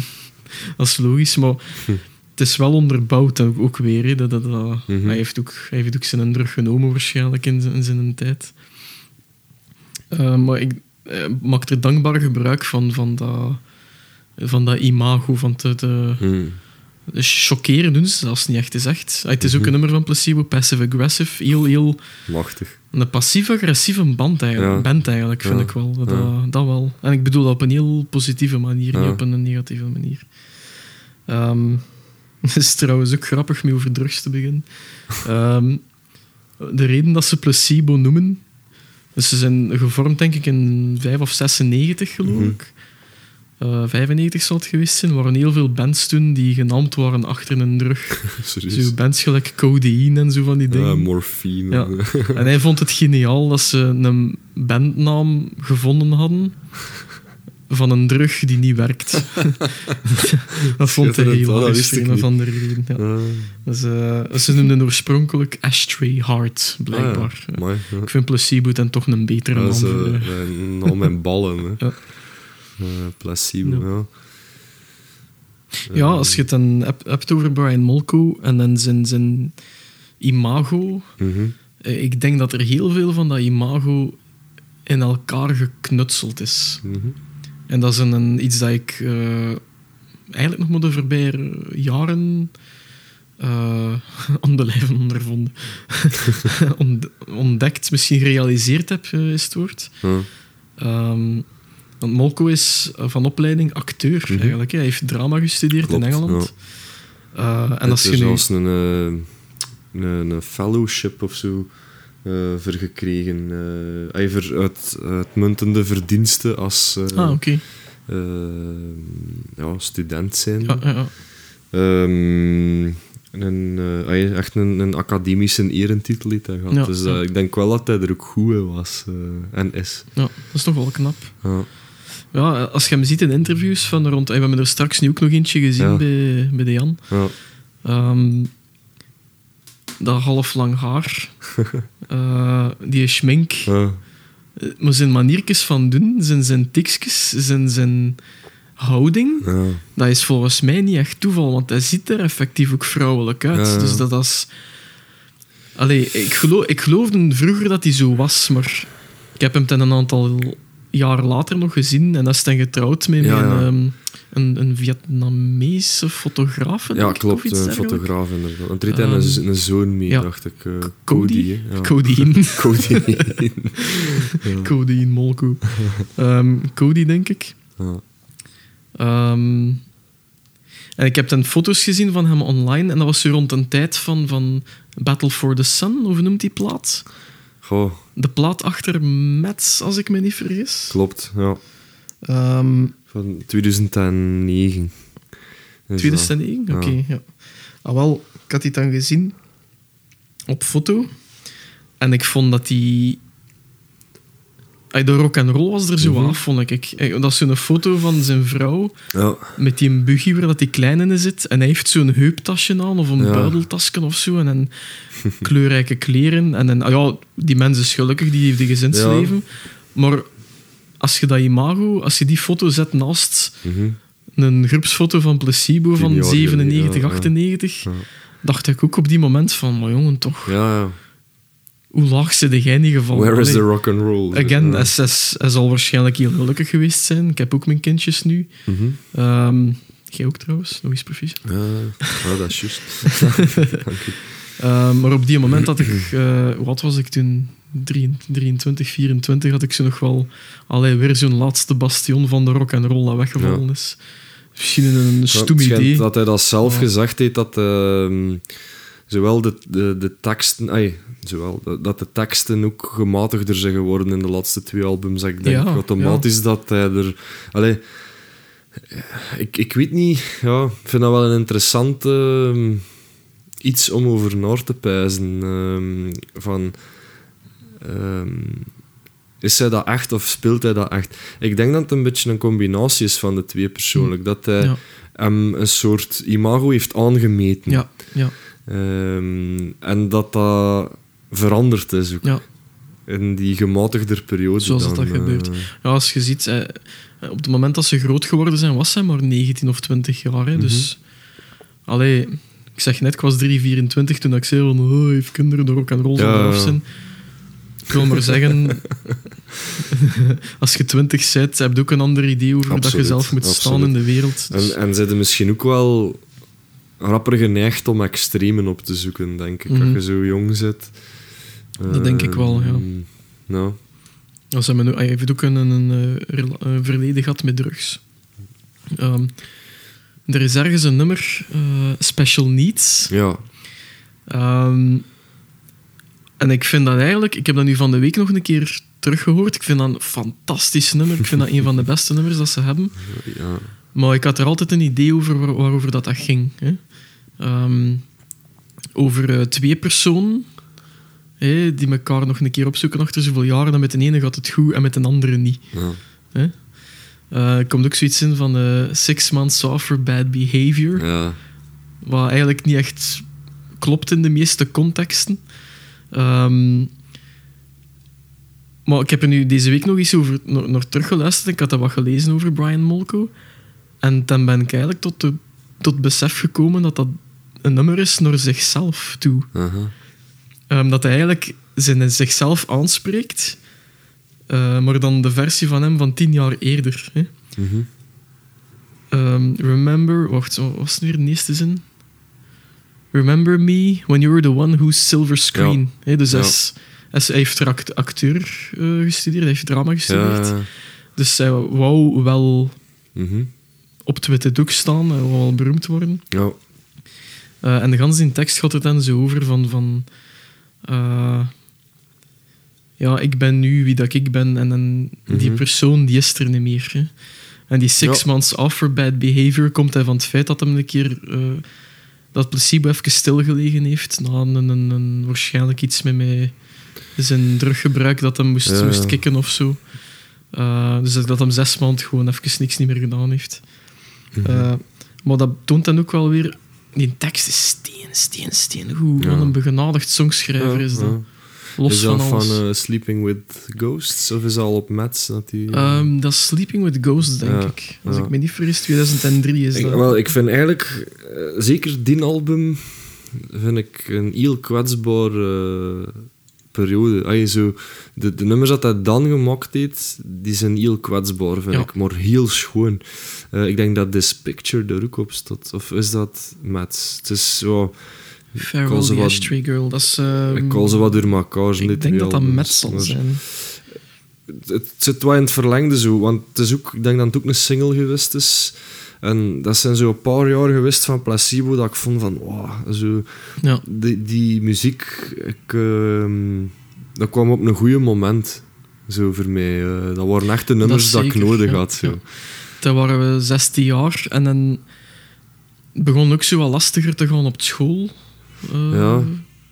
[LAUGHS] dat is logisch, maar Hm. het is wel onderbouwd ook, ook weer. Dat, dat, dat- Mhm. hij, heeft ook, hij heeft ook zijn drug genomen waarschijnlijk in zijn, in zijn tijd. Eh, maar ik eh, maak er dankbaar gebruik van, van, dat, van dat imago, van de, de, Hm. de chockeren doen ze zelfs niet echt is echt. Ah, Het is ook Mhm. een nummer van Placebo, passive-aggressive, heel, heel Machtig. een passief-agressieve band eigenlijk, Ja. band eigenlijk vind Ja. ik wel. Dat, Ja. dat wel. En ik bedoel dat op een heel positieve manier, niet op een negatieve manier. Ehm, [LAUGHS] het is trouwens ook grappig mee over drugs te beginnen. Ehm, de reden dat ze placebo noemen, dus ze zijn gevormd denk ik in 5 of 96 geloof Mhm. ik. Eh, 95 zal het geweest zijn. Waren heel veel bands toen die genaamd waren achter een drug. [LAUGHS] Serieus. Zo bands gelijk codeïne en zo van die dingen. Morfine. Ja. [LAUGHS] En hij vond het geniaal dat ze een bandnaam gevonden hadden van een drug die niet werkt. [LAUGHS] dat vond hij heel ik een of niet. andere reden. Ja. Ah, Dus, eh, ze noemden oorspronkelijk Ashtray Heart, blijkbaar. ah, ja. Amai, ja. Ik vind Placebo dan toch een betere naam. is voor, eh, naam ballen. Hè. Eh, placebo, Ja. Eh, als je het dan hebt, hebt over Brian Molko en dan zijn, zijn imago, mhm. eh, ik denk dat er heel veel van dat imago in elkaar geknutseld is. Mhm. En dat is een, een- iets dat ik eigenlijk nog maar de voorbije jaren [LAUGHS] om de lijven ondervonden. [LAUGHS] [LAUGHS] Ont- ontdekt, misschien gerealiseerd heb, is het woord. Ehm, want Molko is eh, van opleiding acteur, Mhm. eigenlijk. Hij heeft drama gestudeerd Klopt, in Engeland. Eh, en als je nu... zelfs een, eh, een, een fellowship of zo eh, voor gekregen. eh hij voor uit, uitmuntende verdiensten als Ah, ja, student zijn. Ja, ja, ja. Ehm, een, echt een, een academische erentitel heeft hij gehad. Ja, dus ja. ik denk wel dat hij er ook goed in was en is. ja, dat is toch wel knap. Ja. Ja, als je hem ziet in interviews van rond... We hebben er straks nu ook nog eentje gezien Ja. bij, bij de Jan. Ja. Ehm, dat half lang haar. [LAUGHS] Eh, die schmink. Ja. Maar zijn maniertjes van doen, zijn, zijn tikjes, zijn, zijn houding, Ja. dat is volgens mij niet echt toeval, want hij ziet er effectief ook vrouwelijk uit. Ja. Dus dat is... Allee, ik, geloof, ik geloofde vroeger dat hij zo was, maar ik heb hem ten een aantal jaar later nog gezien en dat is dan getrouwd met, Ja, met ja. Een, ehm, een, een Vietnamese fotograaf. denk Ja, ik, klopt. of iets Een dergelijks. fotograaf inderdaad. Er een, Ehm, een zoon mee, dacht ik. eh, Cody? Cody. Codeine. Codeine, Molko. Ehm, Cody, denk ik. Ja. En ik heb dan foto's gezien van hem online en dat was zo rond een tijd van, van Battle for the Sun, hoe noemt die plaat? Goh, De plaat achter Mets, als ik me niet vergis. klopt. Ja. Ehm Van 2009. Is 2009? Ja. Oké, ja. Ah, wel, ik had die dan gezien op foto en ik vond dat die... De rock and roll was er zo Mhm. af, vond ik. Eh, Dat is zo'n foto van zijn vrouw. Ja. met die buggy waar dat die kleine in zit. En hij heeft zo'n heuptasje aan of een Ja. buideltasje of zo. En dan [LAUGHS] kleurrijke kleren. En ah ja, die mens is gelukkig, die heeft een gezinsleven. Maar als je dat imago, als je die foto zet naast Mhm. een groepsfoto van Placebo van jaar 97, geleden, ja, ja. 98, Ja. dacht ik ook op die moment van, maar jongen, toch, Ja, ja. Hoe laag zit jij in ieder geval? Where is the rock and roll? Again, hij zal waarschijnlijk heel gelukkig geweest zijn. Ik heb ook mijn kindjes nu. Ehm, jij ook trouwens, nog eens proficiat. Ja, ja, dat is juist. [LAUGHS] Dank u. Eh, maar op die moment had ik, eh, wat was ik toen? 23, 24 had ik ze nog wel allee, weer zo'n laatste bastion van de rock en roll dat weggevallen Ja. is. Misschien een stoem idee. Dat hij dat zelf Ja. gezegd heeft, dat ehm, zowel de, de, de teksten... Ai, zowel, dat- dat de teksten ook gematigder zijn geworden in de laatste twee albums. Ik denk Ja, automatisch dat hij er... Allee, ik, ik weet niet... Ja, ik vind dat wel een interessant ehm, iets om over na te pijzen. ehm, van... ehm, is hij dat echt of speelt hij dat echt? Ik denk dat het een beetje een combinatie is van de twee persoonlijk. Dat hij Ja, hem een soort imago heeft aangemeten. ja, ja, Ehm, en dat dat veranderd is ook. ja. In die gematigder periode. Zoals dat dan, dat gebeurt. eh, Ja, als je ziet, eh, op het moment dat ze groot geworden zijn, was zij maar 19 of 20 jaar. Hè? Dus, allee, ik zeg net, ik was 3, 24 toen ik zei van, oh, heeft kinderen door rock en roll Ja. zijn. Ik wil maar zeggen, [LAUGHS] als je 20 bent, heb je ook een ander idee over dat je zelf moet staan in de wereld. Dus, En, en zijn misschien ook wel rapper geneigd om extremen op te zoeken, denk ik. Mhm. Als je zo jong zit. Dat denk ik wel, ja. Ehm, Nou, als hij, hij heeft ook een, een, eh, een verleden gehad met drugs. Ehm, er is ergens een nummer, eh, Special Needs. ja. Ehm, en ik vind dat eigenlijk, ik heb dat nu van de week nog een keer teruggehoord. Ik vind dat een fantastisch nummer. Ik vind dat een van de beste nummers dat ze hebben. ja. Maar ik had er altijd een idee over waar- waarover dat, dat ging. Hè. Ehm, over eh, twee personen hè, die elkaar nog een keer opzoeken achter zoveel jaren. En met de ene gaat het goed en met de andere niet. ja. Eh, er komt ook zoiets in van eh, Six Months for Bad Behavior. ja. Wat eigenlijk niet echt klopt in de meeste contexten. Ehm, maar ik heb er nu deze week nog eens over naar teruggeluisterd. Ik had er wat gelezen over Brian Molko. En dan ben ik eigenlijk tot, de, tot het besef gekomen dat dat een nummer is naar zichzelf toe. Ehm, dat hij eigenlijk zijn, zichzelf aanspreekt, eh, maar dan de versie van hem van tien jaar eerder. Hè. Mhm. Um, remember, wacht, wat was het weer de eerste zin? Remember me when you were the one who's silver screen. Hè, dus Ja. is- hij heeft act- acteur eh, gestudeerd, hij heeft drama gestudeerd. Ja. Dus hij wou wel Mhm. op het witte doek staan, wou wel beroemd worden. Ja. Eh, en de ganse in tekst gaat er dan zo over van... van eh, ja, ik ben nu wie dat ik ben en dan die Mhm. persoon die is er niet meer. Hè. En die six Ja. months for bad behavior komt hij van het feit dat hem een keer... eh, dat placebo even stilgelegen heeft na een, een, een- waarschijnlijk iets met mij zijn druggebruik dat hem moest, Ja. moest kicken of zo. Dus dat hem zes maanden gewoon even niks niet meer gedaan heeft. Mhm. Maar dat toont dan ook wel weer... Die tekst is steen, steen, steen. Goed, wat een begenadigd songschrijver is dat. Los Is van van eh, Sleeping with Ghosts? Of is dat al op Mats? Dat die, Ehm, dat is Sleeping with Ghosts, denk Ja, ik. Als ja. ik me niet vergis, 2003 is ik, dat. wel, ik vind eigenlijk, eh, zeker die album, vind ik een heel kwetsbare periode. Allee, zo, de, de nummers dat hij dan gemaakt heeft, die zijn heel kwetsbaar, vind Ja. ik. Maar heel schoon. Eh, ik denk dat This Picture er ook op staat. Of is dat Mats? Het is zo... Ze the wat- Girl. Dat is... ehm, ik call ze wat door elkaar. ik denk dat dat met zal zijn. het, het zit wel in het verlengde zo. Want het is ook, ik denk dat het ook een single geweest is. En dat zijn zo een paar jaar geweest van Placebo dat ik vond van, wow, zo, Ja. die, die muziek, ik, ehm, dat kwam op een goede moment. Zo voor mij. Eh, dat waren echte nummers dat, ik zeker, nodig ja, had. Zo. ja. Toen waren we 16 jaar en dan begon ook zo wat lastiger te gaan op school. Eh, Ja.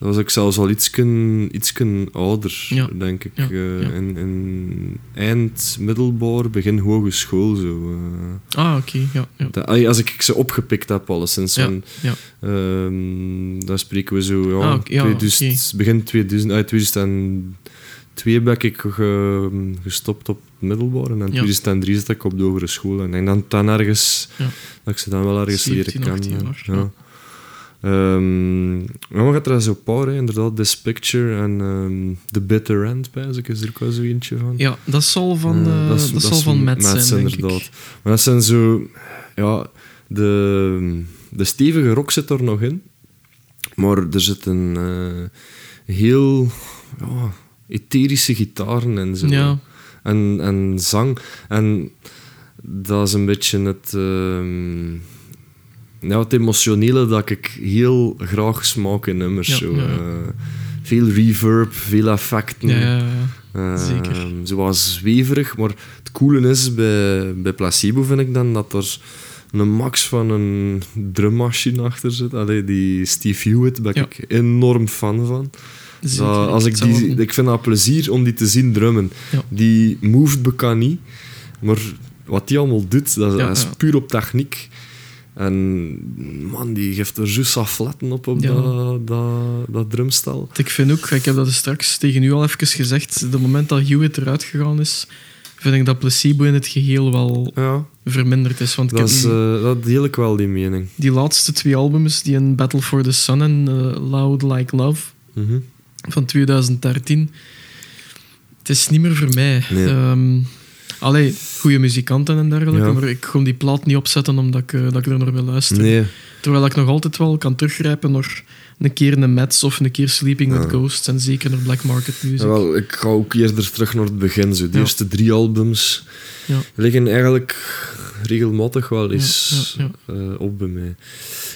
Dat was ik zelfs al ietsken, ietsken ouder, Ja, denk ik. ja, Eh, ja. In, in eind middelbaar, begin hogeschool. Zo. eh. Ah, oké. ja, ja. Allee, als ik ze opgepikt heb, alleszins. Ja, En, ja. ehm, dan spreken we zo, ja, Ah, oké, ja, 2000, begin 2000, ah, 2002 ben ik ge- gestopt op het middelbaar. En in Ja. 2003 zat ik op de hogere school. En ik denk dan, dan ergens, Ja. dat ik ze dan wel ergens 17, leren 18 kennen. Ja, maar gaat er zo'n paar, hè, inderdaad. This Picture en ehm, The Bitter End, bij, is er ook wel zo eentje van. ja, dat zal van, eh, dat is- is van Matt zijn, denk inderdaad. ik. Maar dat zijn zo... Ja, de, de stevige rock zit er nog in. Maar er zit een eh, heel ja, etherische gitaren en zo. Ja. En, en zang. En dat is een beetje het, ehm, ja, het emotionele dat ik heel graag smaak in nummers. Ja, zo. ja. eh, veel reverb, veel effecten. Ja, Zeker. Zo wat zweverig, maar het coole is bij, bij Placebo vind ik dan dat er een max van een drummachine achter zit. Allee, die Steve Hewitt ben ik enorm fan van. Zeker. Dat, als ik, die, ik vind dat plezier om die te zien drummen. Die moved bekan niet, maar wat die allemaal doet, dat, is puur op techniek. En man, die geeft er juist afletten op, op Ja. dat, dat, dat drumstel. Ik vind ook, ik heb dat straks tegen u al even gezegd, de moment dat Hewitt eruit gegaan is, vind ik dat placebo in het geheel wel Ja, verminderd is. Want dat, is, eh, dat deel ik wel, die mening. die laatste twee albums, die in Battle for the Sun en eh, Loud Like Love Mhm. van 2013, het is niet meer voor mij. Nee. Ehm, allee, goede muzikanten en dergelijke, Ja. maar ik kon die plaat niet opzetten omdat ik, eh, dat ik er naar wil luisteren. Nee, Terwijl ik nog altijd wel kan teruggrijpen naar een keer een Mets of een keer Sleeping with Ja. Ghosts en zeker naar Black Market Music. Ja, wel, ik ga ook eerder terug naar het begin. Zo. De Ja. eerste drie albums Ja. liggen eigenlijk regelmatig wel eens Ja, eh, op bij mij.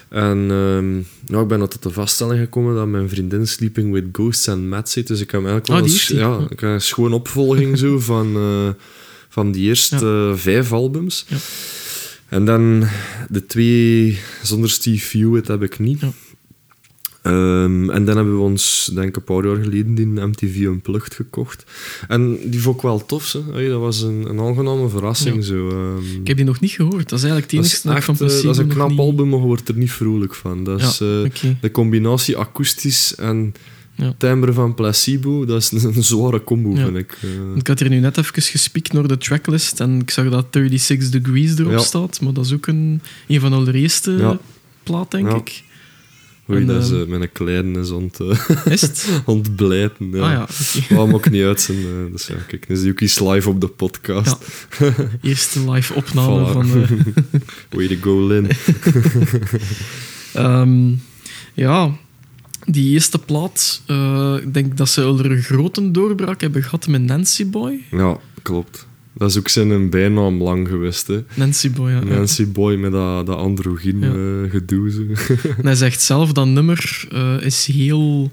En ehm, nou, ik ben tot de vaststelling gekomen dat mijn vriendin Sleeping with Ghosts en Matt zit. Dus ik heb eigenlijk wel Ah, ja, Ja. ik heb een schoon opvolging [LAUGHS] zo van, eh, van die eerste eh, vijf albums. Ja. En dan de twee zonder Steve Hewitt heb ik niet. Ja. Ehm, en dan hebben we ons, denk ik, een paar jaar geleden die MTV Unplugged gekocht. En die vond ik wel tof. Hè. Dat was een, een aangename verrassing. Ja. Zo, ehm. Ik heb die nog niet gehoord. Dat is eigenlijk het enige dat van eh, dat is een nog knap niet- album, maar je wordt er niet vrolijk van. Dat is, Ja, eh, de combinatie akoestisch en Ja. timbre van Placebo, dat is [LAUGHS] een, zware combo, Ja. vind ik. eh. Ik had hier nu net even gespiekt naar de tracklist en ik zag dat 36 Degrees erop Ja. staat, maar dat is ook een, een van de allereerste Ja. plaat, denk Ja. ik. Oei, en, dat is ehm, eh, mijn kleine is ont, eh, [LAUGHS] Is [LAUGHS] ontblijten. Ja. Ah ja, ook niet uit zijn. eh, dus ja, kijk, ook iets live op de podcast. Eerste live opname Voilà. van... eh, Way to go, Lin. Ehm, ja, die eerste plaat, eh, ik denk dat ze er een grote doorbraak hebben gehad met Nancy Boy. Ja, klopt. Dat is ook zijn bijnaam lang geweest. Hè. Nancy Boy, ja. ja. Nancy Boy met dat, dat androgyn Ja. eh, gedoe. zo. [LAUGHS] En hij zegt zelf, dat nummer eh, is heel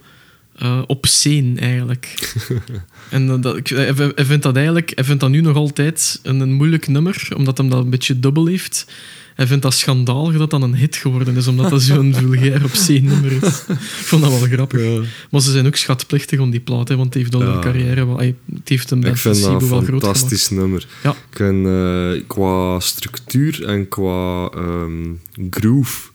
obscene, eigenlijk. [LAUGHS] en dat, ik, hij, hij vindt dat eigenlijk, hij vindt dat nu nog altijd een, een moeilijk nummer, omdat hem dat een beetje dubbel heeft. Hij vindt dat schandalig dat dat een hit geworden is, omdat dat zo'n [LAUGHS] vulgair obscene nummer is. Ik vond dat wel grappig. Maar ze zijn ook schatplichtig om die plaat, hè, want het heeft al Ja. een carrière... wel- Het heeft hem Ik vind dat een fantastisch nummer. Ja. Ik vind, eh, qua structuur en qua ehm, groove...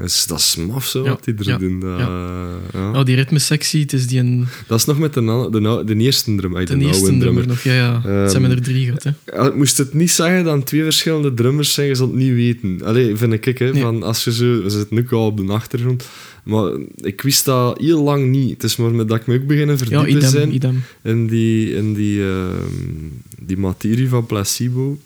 Ja. is, dat is maf zo, wat die er doen. Dat, ja. Oh, die ritmesectie, het is die een, Dat is nog met de, de, de eerste drum. ay, de, de eerste oude nummer drummer. nog. Ja, ja. het zijn Ehm, er er drie gehad, hè. Ik moest het niet zeggen dan twee verschillende drummers zijn, je zult het niet weten. Allee, vind ik, hè, Nee. van als je zo... We zitten nu al op de achtergrond. Maar ik wist dat heel lang niet. Het is maar met dat ik me ook beginnen Ja, verdiepen idem, zijn idem. in die, in die, ehm, die materie van placebo.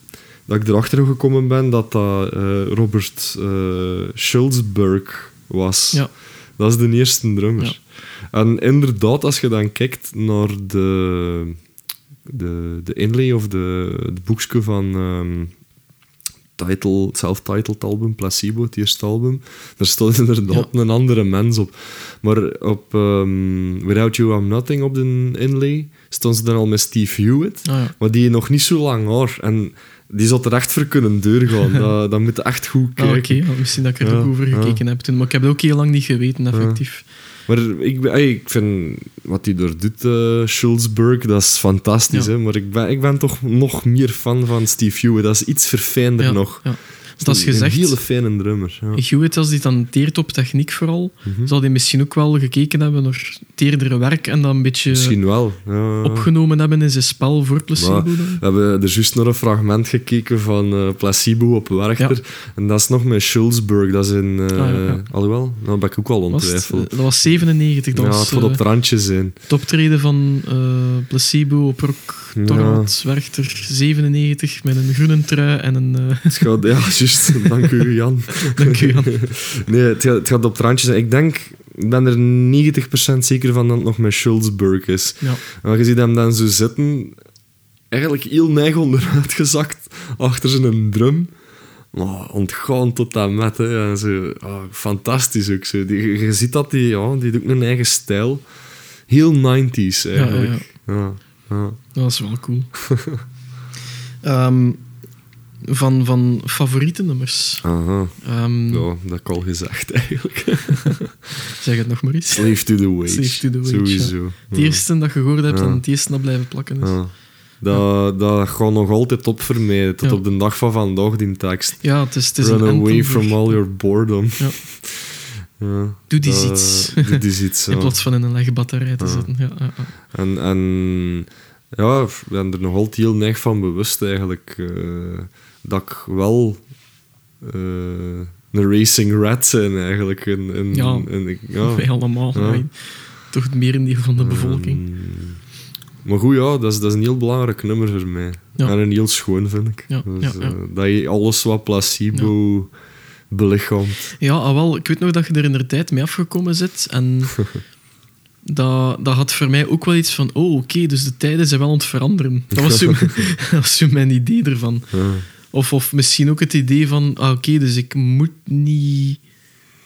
Dat ik erachter gekomen ben dat dat eh, Robert eh Schulzberg was. Ja. Dat is de eerste drummer. En inderdaad, als je dan kijkt naar de, de, de inlay of de, het boekje van ehm, title, het self-titled album, Placebo, het eerste album, daar staat [LAUGHS] inderdaad een andere mens op. Maar op ehm, Without You I'm Nothing op de inlay stond ze dan al met Steve Hewitt, Ah, maar die nog niet zo lang haar. En die zat er echt voor kunnen doorgaan. [LAUGHS] dat, dat moet echt goed Ah, kijken. oké. Misschien dat ik er Ja, ook over ja. gekeken heb toen. Maar ik heb het ook heel lang niet geweten, effectief. Maar ik, ik vind wat hij door doet, eh Schulzberg, dat is fantastisch. Ja. Hè? Maar ik ben, ik ben toch nog meer fan van Steve Hewitt. Dat is iets verfijnder Ja, nog. Dat is Een gezegd, hele fijne drummer. Ja. Hewitt, als die dan teert op techniek vooral, Mhm. zal hij misschien ook wel gekeken hebben naar teerdere werk en dan een beetje Misschien wel. Ja. opgenomen hebben in zijn spel voor Placebo. Maar-. We hebben er juist naar een fragment gekeken van eh, Placebo op Werchter. En dat is nog met Schulzberg. Dat is in... eh Ah. Alhoewel, nou ben ik ook het? ontwijfeld. dat was 97. Dat Ja, was het op eh, het randje zijn. het optreden van eh, Placebo op Rock Torrent Werchter 97 met een groene trui en een... Het gaat, ja, [LAUGHS] juist. Dank u, Jan. [LAUGHS] dank u, Jan. Nee, het gaat, het gaat op het randje zijn. Ik denk ik ben er 90% zeker van dat het nog met Schulzberg is. Ja. Maar je ziet hem dan zo zitten, eigenlijk heel neig onderuit [LAUGHS] gezakt achter zijn drum. Maar ontgaan tot dat met. Hè. En zo, ah, fantastisch ook. Zo. Die, je ziet dat die, ja, die doet een eigen stijl. Heel 90s eigenlijk. Ja, ja. Dat is wel cool. [LAUGHS] Ehm, van, van favoriete nummers. Aha. Ehm, Ja, dat heb ik al gezegd eigenlijk. [LAUGHS] Zeg het nog maar eens. Slave to the wage. Slave to the wage, Sowieso. Het eerste dat je gehoord hebt Ja. en het eerste dat blijven plakken is. Ja. Dat, dat gaat nog altijd op voor mij, tot Ja. op de dag van vandaag, die tekst. Ja, het is, het is Run een away from all your boredom. Ja. [LAUGHS] Ja. Doe die iets. Doe die iets, [LAUGHS] In plaats van in een legbatterij te Ja. zitten. Ja. En, en ja, ik ben er nog altijd heel neig van bewust eigenlijk. eh, dat ik wel eh, een racing rat ben eigenlijk. En, en, Ja. ja. [LAUGHS] Wij allemaal. Ja. wij. Toch het merendeel van de bevolking. Ehm, maar goed, ja, dat is, dat is een heel belangrijk nummer voor mij. Ja. En een heel schoon, vind ik. Ja, Dus, ja, eh, dat je alles wat placebo belichaamt. Ja, ah, wel, ik weet nog dat je er in de tijd mee afgekomen zit. En [LAUGHS] dat, dat had voor mij ook wel iets van... Oh, oké, dus de tijden zijn wel aan het veranderen. Dat was zo, [LAUGHS] [LAUGHS] dat was zo mijn idee ervan. Ja. Of, of misschien ook het idee van... Ah, oké, dus ik moet niet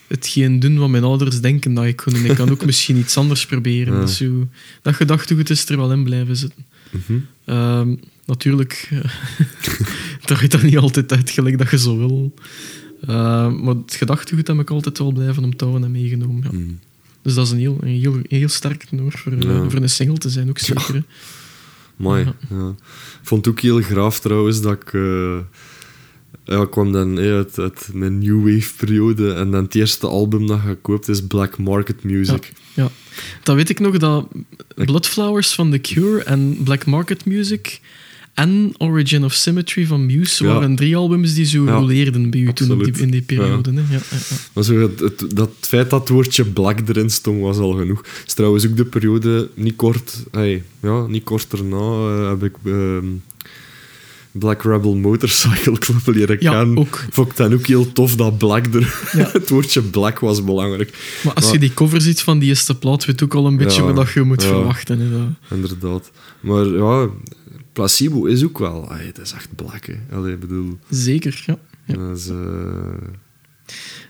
hetgeen doen wat mijn ouders denken dat ik ga doen. Ik kan ook misschien iets anders proberen. Ja. Dus zo, dat gedachtegoed is er wel in blijven zitten. Mhm. Ehm, natuurlijk, dat gaat dat niet altijd uit gelijk dat je zo wil. Ehm, maar het gedachtegoed heb ik altijd wel blijven omtouwen en meegenomen. Ja. Mm. Dus dat is een heel, een heel, een heel sterk nummer voor, eh, Ja. voor een single te zijn, ook zeker. Mooi. Ja. Ik vond het ook heel graaf trouwens dat ik. eh, ja, ik kwam dan eh, uit, uit mijn New Wave periode en dan het eerste album dat je koopt is Black Market Music. Ja. Dan weet ik nog dat Bloodflowers van The Cure en Black Market Music en Origin of Symmetry van Muse Ja. waren drie albums die zo roleerden bij u toen op die, absoluut. in die periode. Hè? Ja, ja, ja. Maar zo het, het- dat feit dat het woordje black erin stond was al genoeg. Is trouwens ook de periode, niet kort, hey, ja, niet kort daarna eh, heb ik ehm, Black Rebel Motorcycle Club leren Ja, kennen. ook. Vond ik dan ook heel tof dat black er... Ja. [LAUGHS] het woordje black was belangrijk. Maar als Maar- je die cover ziet van die eerste plaat, weet ook al een beetje Ja, wat je moet verwachten. Hè? Dat- Inderdaad. Maar ja, placebo is ook wel... Het is echt black, hè. Allee, bedoel... Zeker, ja. Ja. Dat is, eh,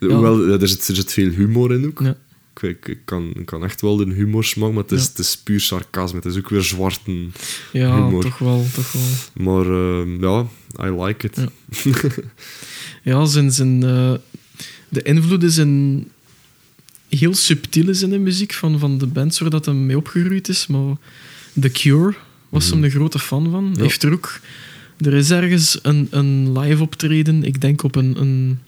Hoewel, er, zit, er zit veel humor in ook. ja. Ik, kan, ik kan echt wel de humor smaken, maar het is, Ja. het is puur sarcasme. Het is ook weer zwarte. Ja, Humor. toch wel, toch wel. Maar ehm, ja, I like it. Ja. [LAUGHS] Ja, zijn, zijn, eh, de invloeden zijn heel subtiel is in de muziek van, van de bands waar dat hem mee opgegroeid is. Maar The Cure was hem een grote fan van. Mhm. Ja. Heeft er ook... Er is ergens een, een live optreden, ik denk op een, een,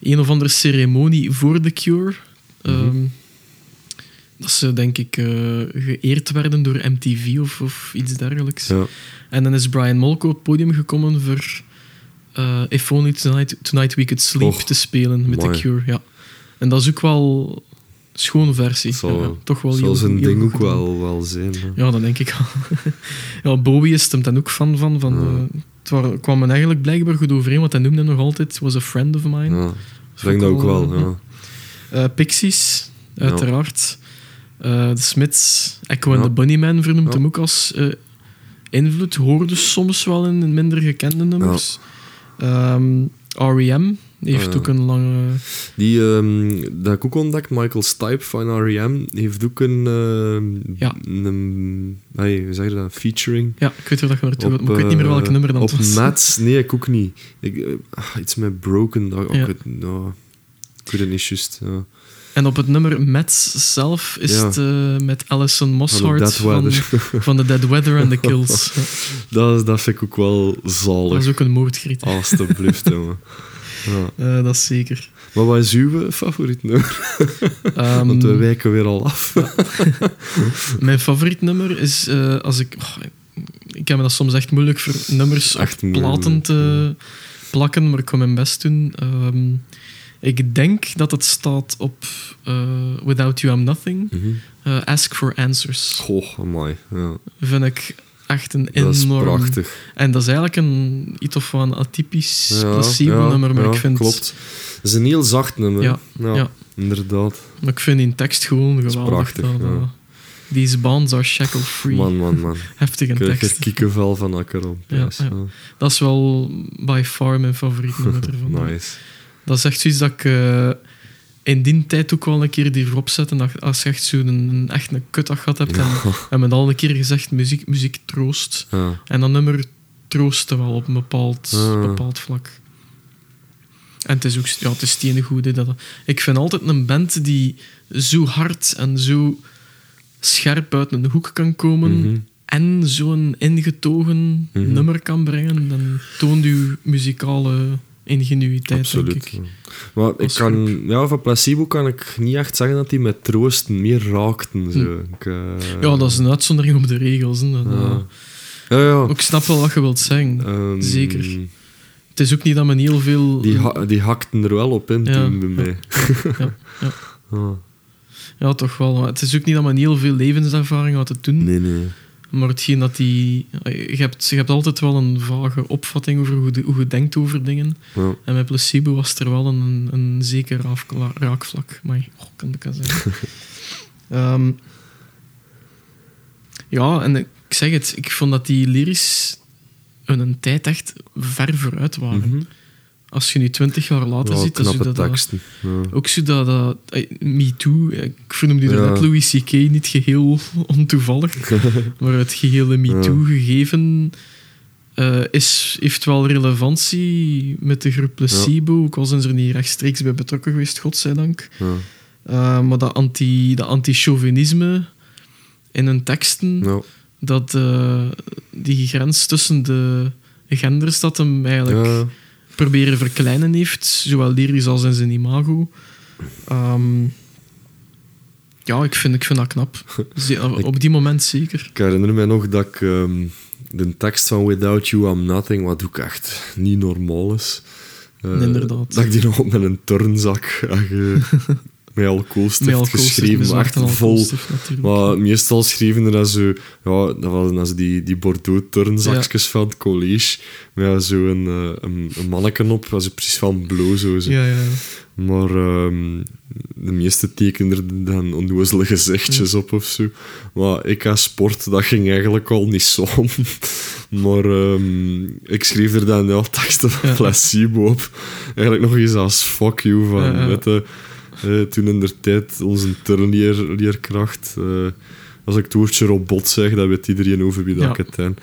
een of andere ceremonie voor The Cure. Mhm. Ehm, dat ze, denk ik, eh, geëerd werden door MTV of, of iets dergelijks. Ja. En dan is Brian Molko op het podium gekomen voor eh, If Only Tonight, Tonight We Could Sleep Och, te spelen met mooi. The Cure. Ja. En dat is ook wel schone versie. Zal, ja, toch wel zal zijn ding ook wel, wel zijn. Ja, dat denk ik wel. [LAUGHS] ja, Bowie is hem dan ook fan van. van Ja. eh, het wa- kwam men eigenlijk blijkbaar goed overeen, want hij noemde hem nog altijd was a friend of mine. Ja. Ik denk dat ook wel, eh, ja. Eh, Pixies, uiteraard. Eh, de Smiths, Echo and the Bunnymen vernoemt hem ook als eh, invloed. Hoorde soms wel in, in minder gekende nummers. R.E.M. heeft Ja. ook een lange... Die, ehm, dat ik ook ontdekt, Michael Stipe van R.E.M. heeft ook een... ehm, Ja. een hey, hoe zeg je dat? Featuring. Ja, ik weet waar dat je naartoe maar ik weet niet meer welke eh, nummer dat Op was. Mats, nee, ik ook niet. Ik, eh, ah, iets met Broken, dat, Ja. ik, weet, nou, ik weet het niet juist. Ja. En op het nummer Mets zelf is Ja. het eh, met Alison Mosshart van, van The [LAUGHS] Dead Weather and the Kills. [LAUGHS] Dat, dat vind ik ook wel zalig. dat is ook een moordgriet. Alsjeblieft, [LAUGHS] jongen. Ja. Eh, dat is zeker. Maar wat is uw favoriet nummer? [LAUGHS] Ehm, Want we wijken weer al af. [LAUGHS] Mijn favoriet nummer is eh, als ik. oh, ik heb me dat soms echt moeilijk voor nummers Echt op platen te plakken, maar ik kan mijn best doen. Ehm, ik denk dat het staat op eh, Without You I'm Nothing. Mhm. Ask for Answers. Goh, mooi. Ja. Vind ik echt een Dat is enorm. prachtig. En dat is eigenlijk een iets of een atypisch Ja, placebo-nummer, maar ja, ik vind. Klopt. Het is een heel zacht nummer. Ja, ja. inderdaad. Maar ik vind die tekst gewoon geweldig. prachtig, dat, dat- These bonds are shackle free. Man, man, man. [LAUGHS] Heftige Ik krijg er tekst. kiekenvel van akkerom. Ja. Dat is wel by far mijn favoriet [LAUGHS] nummer ervan. Nice. Dat is echt zoiets dat ik eh, in die tijd ook wel een keer die erop zet. En dat, als je echt zo'n een, echt een kutdag gehad hebt. En, [LAUGHS] en men al een keer gezegd, muziek, muziek troost. En dat nummer troostte wel op een bepaald, bepaald vlak. En het is ook ja, het is steengoed. hè, Dat, ik vind altijd een band die zo hard en zo scherp uit een hoek kan komen Mhm. en zo'n ingetogen Mhm. nummer kan brengen, dan toont uw muzikale ingenuïteit, denk Absoluut. ik. ja. Maar ik kan, ja, van placebo kan ik niet echt zeggen dat die met troosten meer raakten. Zo. Ik, eh, Ja, dat is een uitzondering op de regels. Hè. Dat, Ja. Ja, Ik snap wel wat je wilt zeggen. Ehm, zeker. Het is ook niet dat men heel veel... Die, ha- die hakten er wel op in toen bij ja. mij. [LAUGHS] ja, toch wel. Maar Het is ook niet dat men heel veel levenservaring had te doen. Nee, nee. Maar hetgeen dat die... Je hebt, je hebt altijd wel een vage opvatting over hoe, de- hoe je denkt over dingen. Ja. En met placebo was er wel een, een zeker raakvlak. Maar oh, kan ik dat zeggen? [LAUGHS] Ehm, ja, en ik zeg het, ik vond dat die lyrisch een tijd echt ver vooruit waren. Mhm. Als je nu twintig jaar later Ja, ziet, je dat, dat- teksten. Ja. ook zo dat, dat eh, Me Too, eh, ik vernoemde die Ja. net Louis C.K. niet geheel [LAUGHS] ontoevallig, [LAUGHS] maar het gehele Me. Too gegeven eh, is, heeft wel relevantie met de groep Placebo, ook al zijn ze er niet rechtstreeks bij betrokken geweest, godzijdank. Eh, maar dat anti- dat anti-chauvinisme in hun teksten, dat eh, die grens tussen de genders, dat hem eigenlijk. Proberen verkleinen heeft, zowel lyrisch als in zijn imago. Ehm, ja, ik vind, ik vind dat knap. [LAUGHS] Op die moment zeker. Ik herinner me nog dat ik ehm, de tekst van Without You I'm Nothing, wat ook echt niet normaal is, eh, Inderdaad. dat ik die nog op met een turnzak [LAUGHS] met alcoholstift Met geschreven, met maar echt vol. Maar meestal schreven er dan zo, ja, dat waren dan zo die, die Bordeaux turnzakjes van het college, met zo'n een, een, een manneken op, was precies van blauw zo. zo. ja, ja. Maar ehm, de meeste tekenen er dan onnozele gezichtjes op of zo. Maar ik als sport, dat ging eigenlijk al niet zo om. [LAUGHS] Maar ehm, ik schreef er dan ja, teksten van placebo op. Eigenlijk nog eens als fuck you van... Ja. Eh, toen in der tijd onze turnleerkracht... eh als ik het woordje robot zeg, dan weet iedereen over wie dat ik het ben.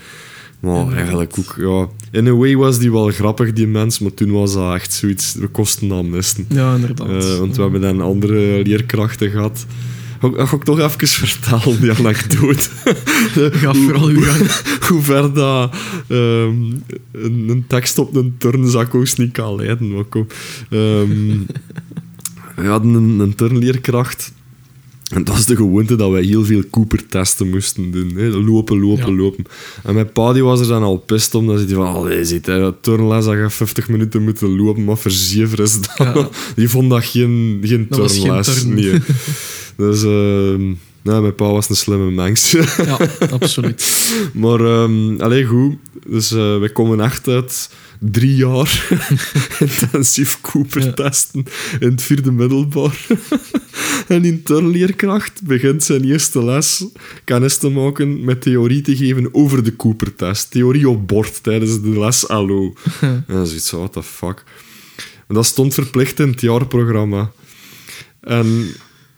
Maar eigenlijk ook, ja... In a way was die wel grappig, die mens, maar toen was dat echt zoiets... We kosten dat misten. ja inderdaad. Eh, want we hebben dan andere leerkrachten gehad. Ik- ga ik toch even [LAUGHS] vertellen, die anekdote. [LAUGHS] Ga vooral uw gang. [LAUGHS] Hoe ver dat ehm, een, een tekst op een turnzak ook niet kan leiden. Maar kom. Ehm, we hadden een, een turnleerkracht. En dat was de gewoonte dat wij heel veel Cooper-testen moesten doen. Hè. Lopen, lopen, Ja. lopen. En mijn pa die was er dan al pist om. Dan zit hij van, allee, zit, hè, dat turnles, dat je 50 minuten moeten lopen. Maar verziever is dat. Ja. Die vond dat geen, geen Dat geen turnles. turn. Nee. Dus nou, mijn pa was een slimme mens. [LAUGHS] Ja, absoluut. Maar, ehm allee, goed. Dus eh wij komen echt uit drie jaar [LAUGHS] intensief Cooper testen in het vierde middelbaar. [LAUGHS] en in turnleerkracht begint zijn eerste les kennis te maken met theorie te geven over de Cooper-test. Theorie op bord tijdens de les Allo. en dan zoiets van, what the fuck. En dat stond verplicht in het jaarprogramma. En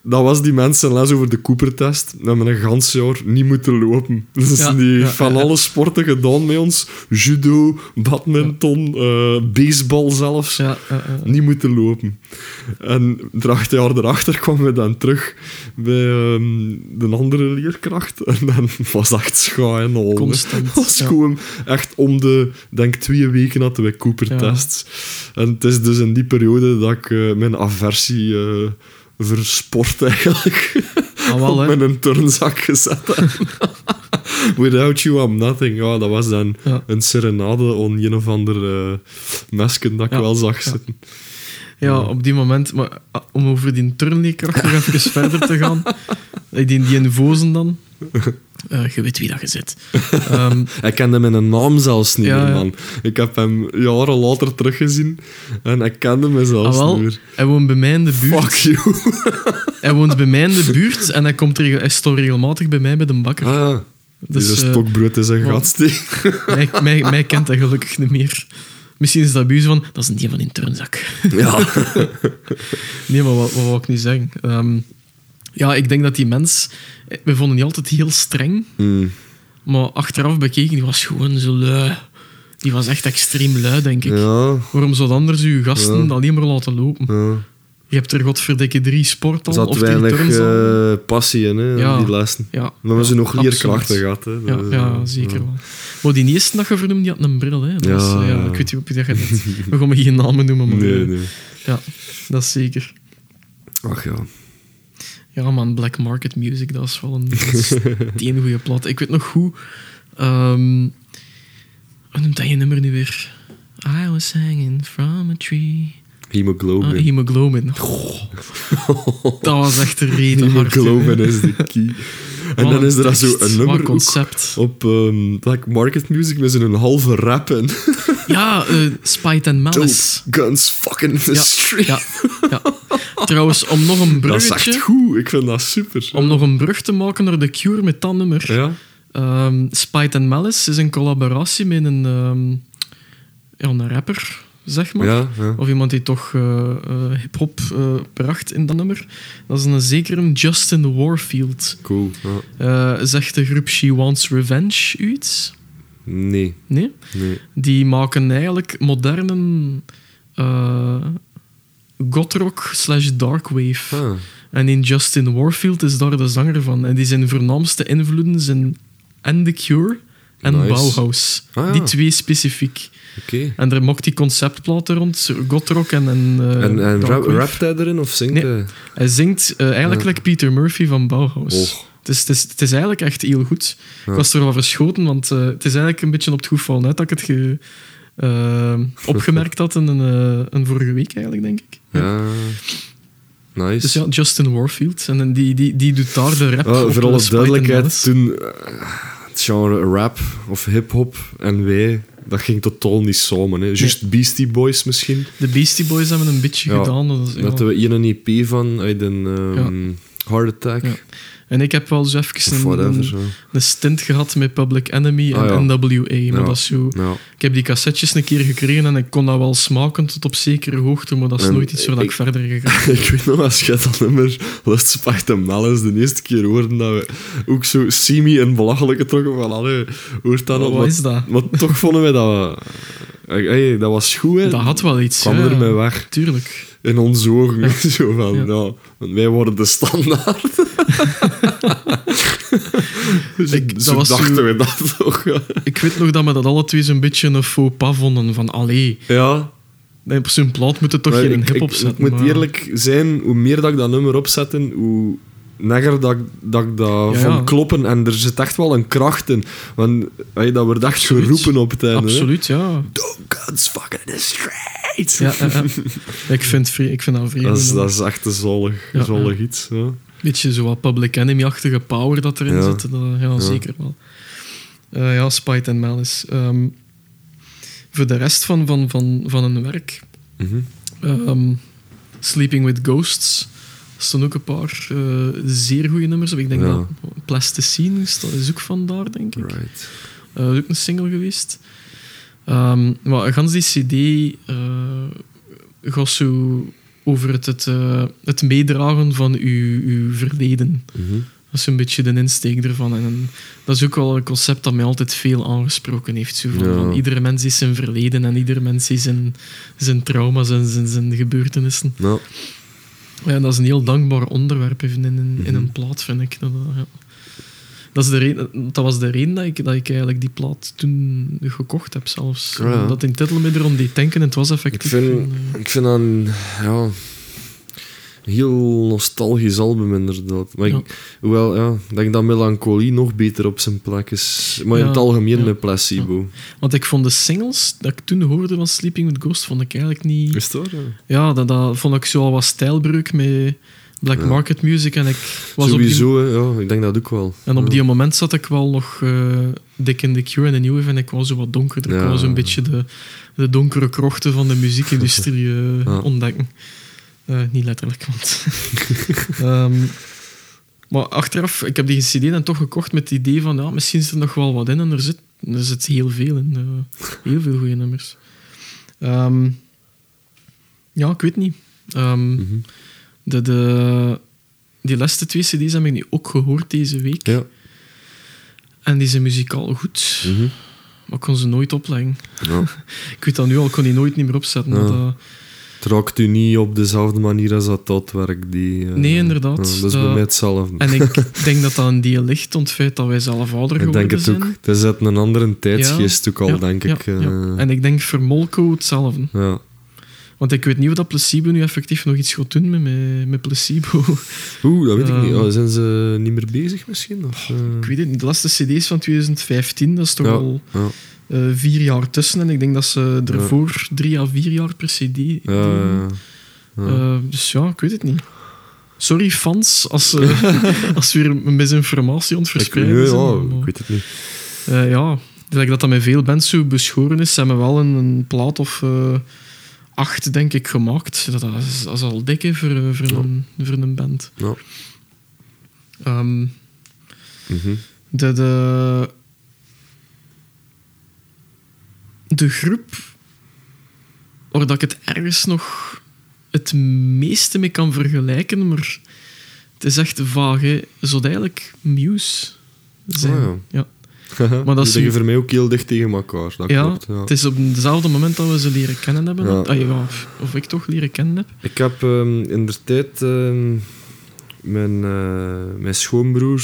dat was die mensen les over de Cooper-test. We hebben een gans jaar niet moeten lopen. Dus Ja, die ja, van ja, alle sporten gedaan met ons. Judo, badminton, eh, baseball zelfs. Ja, ja, ja. Niet moeten lopen. En er acht jaar erachter kwamen we dan terug bij ehm, de andere leerkracht. En dan was echt schaam al. Constant, was gewoon echt om de, denk twee weken hadden wij Cooper-tests. En het is dus in die periode dat ik eh, mijn aversie eh versport eigenlijk. Ah, wel, [LAUGHS] hè. op mijn turnzak gezet. [LAUGHS] Without you, I'm nothing. Ja, dat was dan Ja. een serenade on een of ander eh mesken dat ik Ja, wel zag ja. zitten. Ja, op die moment, maar ah, om over die turnleerkracht nog even [LAUGHS] verder te gaan, die, die in Vozen dan, eh, eh, je weet wie dat je zit. [LAUGHS] Ehm, Hij kende mijn naam zelfs niet Ja, meer, man. Ik heb hem jaren later teruggezien en hij kende me zelfs ah, niet meer. hij woont bij mij in de buurt. Fuck you. [LAUGHS] Hij woont bij mij in de buurt en hij, komt regel, hij staat regelmatig bij mij bij de bakker. Ah ja. Dus, Dus eh, stokbrood is een gat steken. mij, mij, mij kent hij gelukkig niet meer. Misschien is dat zo van, dat is een die van in turnzak. Ja. [LAUGHS] Nee, maar wat, wat wou ik nu zeggen? Ehm, ja, ik denk dat die mens... We vonden die altijd heel streng, Hmm. maar achteraf bekeken, die was gewoon zo lui. Die was echt extreem lui, denk ik. Ja. Waarom zou anders je gasten Ja. alleen maar laten lopen? ja. Je hebt er godverdikke drie sporten Er of zat drie weinig turnzalen. eh, passie in, hè, Ja. die lessen. Ja, Maar we hebben ze nog leerkrachten gehad. Hè. Ja, Dus, ja, eh, zeker wel. Maar die eerste dat je vernoemde, die had een bril. Hè. Dat Ja, eh, ja, ik weet niet of je dat gaat [LAUGHS] We gaan me geen namen noemen, maar Nee, nee. ja, dat is zeker. Ach ja. Ja, man, Black Market Music, dat is wel een, ene goede plaat. Ik weet nog goed... ehm hoe noemt dat je nummer nu weer? I was hanging from a tree. Hemoglobin. Ah, hemoglobin. Dat was echt een reden. [LAUGHS] Hemoglobin is de key. [LAUGHS] En dan is er dan zo een nummer concept. op Black Market Music met zo'n halve rap en [LAUGHS] Ja, eh Spite and dope Malice. guns fucking the Ja, street. Ja, ja. Trouwens, om nog een [LAUGHS] Dat is echt goed. Ik vind dat super. Om nog een brug te maken naar The Cure met dat nummer. Ja? Ehm, Spite and Malice is een collaboratie met een, ehm, ja, een rapper, zeg maar. Ja, ja. Of iemand die toch eh, eh, hip-hop eh, bracht in dat nummer. Dat is een zekere Justin Warfield. Cool. Ja. Zegt de groep She Wants Revenge iets? Nee, Nee? nee. Die maken eigenlijk moderne eh gothrock slash darkwave. Ah, En in Justin Warfield is daar de zanger van. En die zijn voornaamste invloeden zijn en The Cure en Nice. Bauhaus. Ah, ja. Die twee specifiek. En er mocht die conceptplaten rond, gothrock en, en, eh, En, en rap, rapt hij erin of zingt Nee. hij? Hij zingt eh, eigenlijk Ja. like Peter Murphy van Bauhaus. Oh. Het, is, het, is, het is eigenlijk echt heel goed. Ja. Ik was er wel verschoten, want eh, het is eigenlijk een beetje op het goed vallen uit dat ik het ge, opgemerkt had in een, een vorige week eigenlijk, denk ik. Ja. Nice. Dus ja, Justin Warfield. En die, die, die doet daar de rap Oh, voor alle duidelijkheid, toen het genre rap of hip-hop en wij, dat ging totaal niet samen. Hè. Just Beastie Boys misschien. De Beastie Boys hebben een beetje Ja, gedaan. Dat is- ja. We hier een EP van uit een ehm, Heart Attack. En ik heb wel zo even een, whatever. stint gehad met Public Enemy en Ah, ja. NWA. Maar Ja. dat zo... Ja. Ik heb die cassettes een keer gekregen en ik kon dat wel smaken tot op zekere hoogte, maar dat is En nooit iets waar ik, ik- verder gegaan [LAUGHS] ik weet nog, als je dat nummer Lust en Malice de eerste keer hoorde, dat we ook zo semi en belachelijke trokken van, allee, hoort dat Wat nog? Maar, is dat? maar toch vonden wij dat... we- [LAUGHS] Hey, dat was goed, hè. Dat had wel iets. kwam ja. ermee weg. Tuurlijk. In onze ogen. Zo van, Ja. wij worden de standaard. [LAUGHS] dus Ik- zo dat dachten zo- we dat toch. Ik weet nog dat we dat alle twee zo'n beetje een faux pas vonden. Van, allee, ja. op zo'n plaat moet het toch geen hip-hop zetten. ik moet maar- eerlijk zijn, hoe meer dat ik dat nummer opzette, hoe negger dat, ik- dat ik dat Ja, van kloppen. En er zit echt wel een kracht in. Want hey, dat wordt echt Absoluut. geroepen op het einde. hè. Absoluut, ja. Don't guns fucking the streets. ja. Ik, vind, ik vind dat vreemd. Dat is, dat is echt een zalig, Ja, zalig iets. Ja. beetje zo wat Public Enemy-achtige power dat erin zit. Dat, ja, zeker wel. Eh, ja, Spite and Malice. Ehm, voor de rest van, van, van, van hun werk... Ehm, Sleeping with Ghosts. Er staan ook een paar eh, zeer goede nummers op. Ik denk Ja. dat Plasticine is, ook vandaar, denk ik. Right. Eh, dat is ook een single geweest. Ehm, maar gans die cd eh gaat zo over het, het, het meedragen van uw, uw verleden. Mhm. Dat is een beetje de insteek ervan. En dat is ook wel een concept dat mij altijd veel aangesproken heeft. Zo van, Ja. van iedere mens is zijn verleden en ieder mens is zijn, zijn trauma's en zijn, zijn gebeurtenissen. Nou, Ja, dat is een heel dankbaar onderwerp even in, in, in Mhm. een plaat, vind ik. Dat, ja. dat, is de reden, dat was de reden dat ik, dat ik eigenlijk die plaat toen gekocht heb zelfs. Ja. Dat in titel me erom deed denken en het was ik effectief. vind, een, eh, ik vind dat een ja, heel nostalgisch album, inderdaad. Maar Ja. ik, hoewel, ja, ik denk dat Melancholie nog beter op zijn plek is. Maar in het algemeen ja. met Placebo. want ik vond de singles dat ik toen hoorde van Sleeping with Ghost, vond ik eigenlijk niet... Is dat? Ja. Ja, dat, dat vond ik zo al wat stijlbreuk met, black Ja. market music. En ik was op die, Sowieso, hè, ja, ik denk dat ook wel. en op Ja. die moment zat ik wel nog eh, dik in The Cure en de New Wave en ik was zo wat donkerder. Ik was een beetje de, de donkere krochten van de muziekindustrie eh, Ja. ontdekken. Eh, niet letterlijk, want... [LAUGHS] Ehm, maar achteraf, ik heb die cd dan toch gekocht met het idee van, ja, misschien zit er nog wel wat in en er zit, er zit heel veel in. eh, heel veel goede nummers. Ehm, ja, ik weet niet. Ehm, Mhm. de, de, die laatste twee cd's heb ik nu ook gehoord deze week. Ja. En die zijn muzikaal goed, Mhm. maar ik kon ze nooit opleggen. ja. [LAUGHS] Ik weet dat nu al, ik kon die nooit niet meer opzetten. Ja. want dat- Het raakt u niet op dezelfde manier als dat dat werk. Die, eh, Nee, inderdaad. ja, dat is bij mij hetzelfde. En ik [LAUGHS] denk dat dat een deel ligt, het feit dat wij zelf ouder Ik geworden denk het ook. Het is uit een andere tijdsgeest ook al, Ja, denk ik. eh, ja. En ik denk voor Molko hetzelfde. ja. Want ik weet niet of dat Placebo nu effectief nog iets gaat doen met, met, met Placebo. [LAUGHS] Oeh, dat weet ik niet. Oh, zijn ze niet meer bezig misschien? Of, eh? ik weet het niet. De laatste cd's van 2015, dat is toch Ja, al ja. Eh, vier jaar tussen. En ik denk dat ze ervoor drie à vier jaar per cd. Eh, dus ja, ik weet het niet. Sorry fans, als, eh, [LAUGHS] als we hier misinformatie het ik, ja, maar- ik weet het niet. Ja, like dat dat met veel bands zo beschoren is. Ze hebben wel een, een plaat of acht, denk ik, gemaakt. Dat, dat, is, dat is al dik hè, voor, voor, Ja. een, voor een band. Ja. Ehm, Mhm. de, de, de groep waar ik het ergens nog het meeste mee kan vergelijken, maar het is echt vaag. Hè. Zou het eigenlijk Muse zijn? Ah, ja. [LAUGHS] maar dat is- liggen voor mij ook heel dicht tegen elkaar. Dat Ja, klopt. Ja. Het is op hetzelfde moment dat we ze leren kennen hebben. Ja. dat- ah, ja, of, of ik toch leren kennen heb. Ik heb ehm, in de tijd ehm, mijn, eh, mijn schoonbroer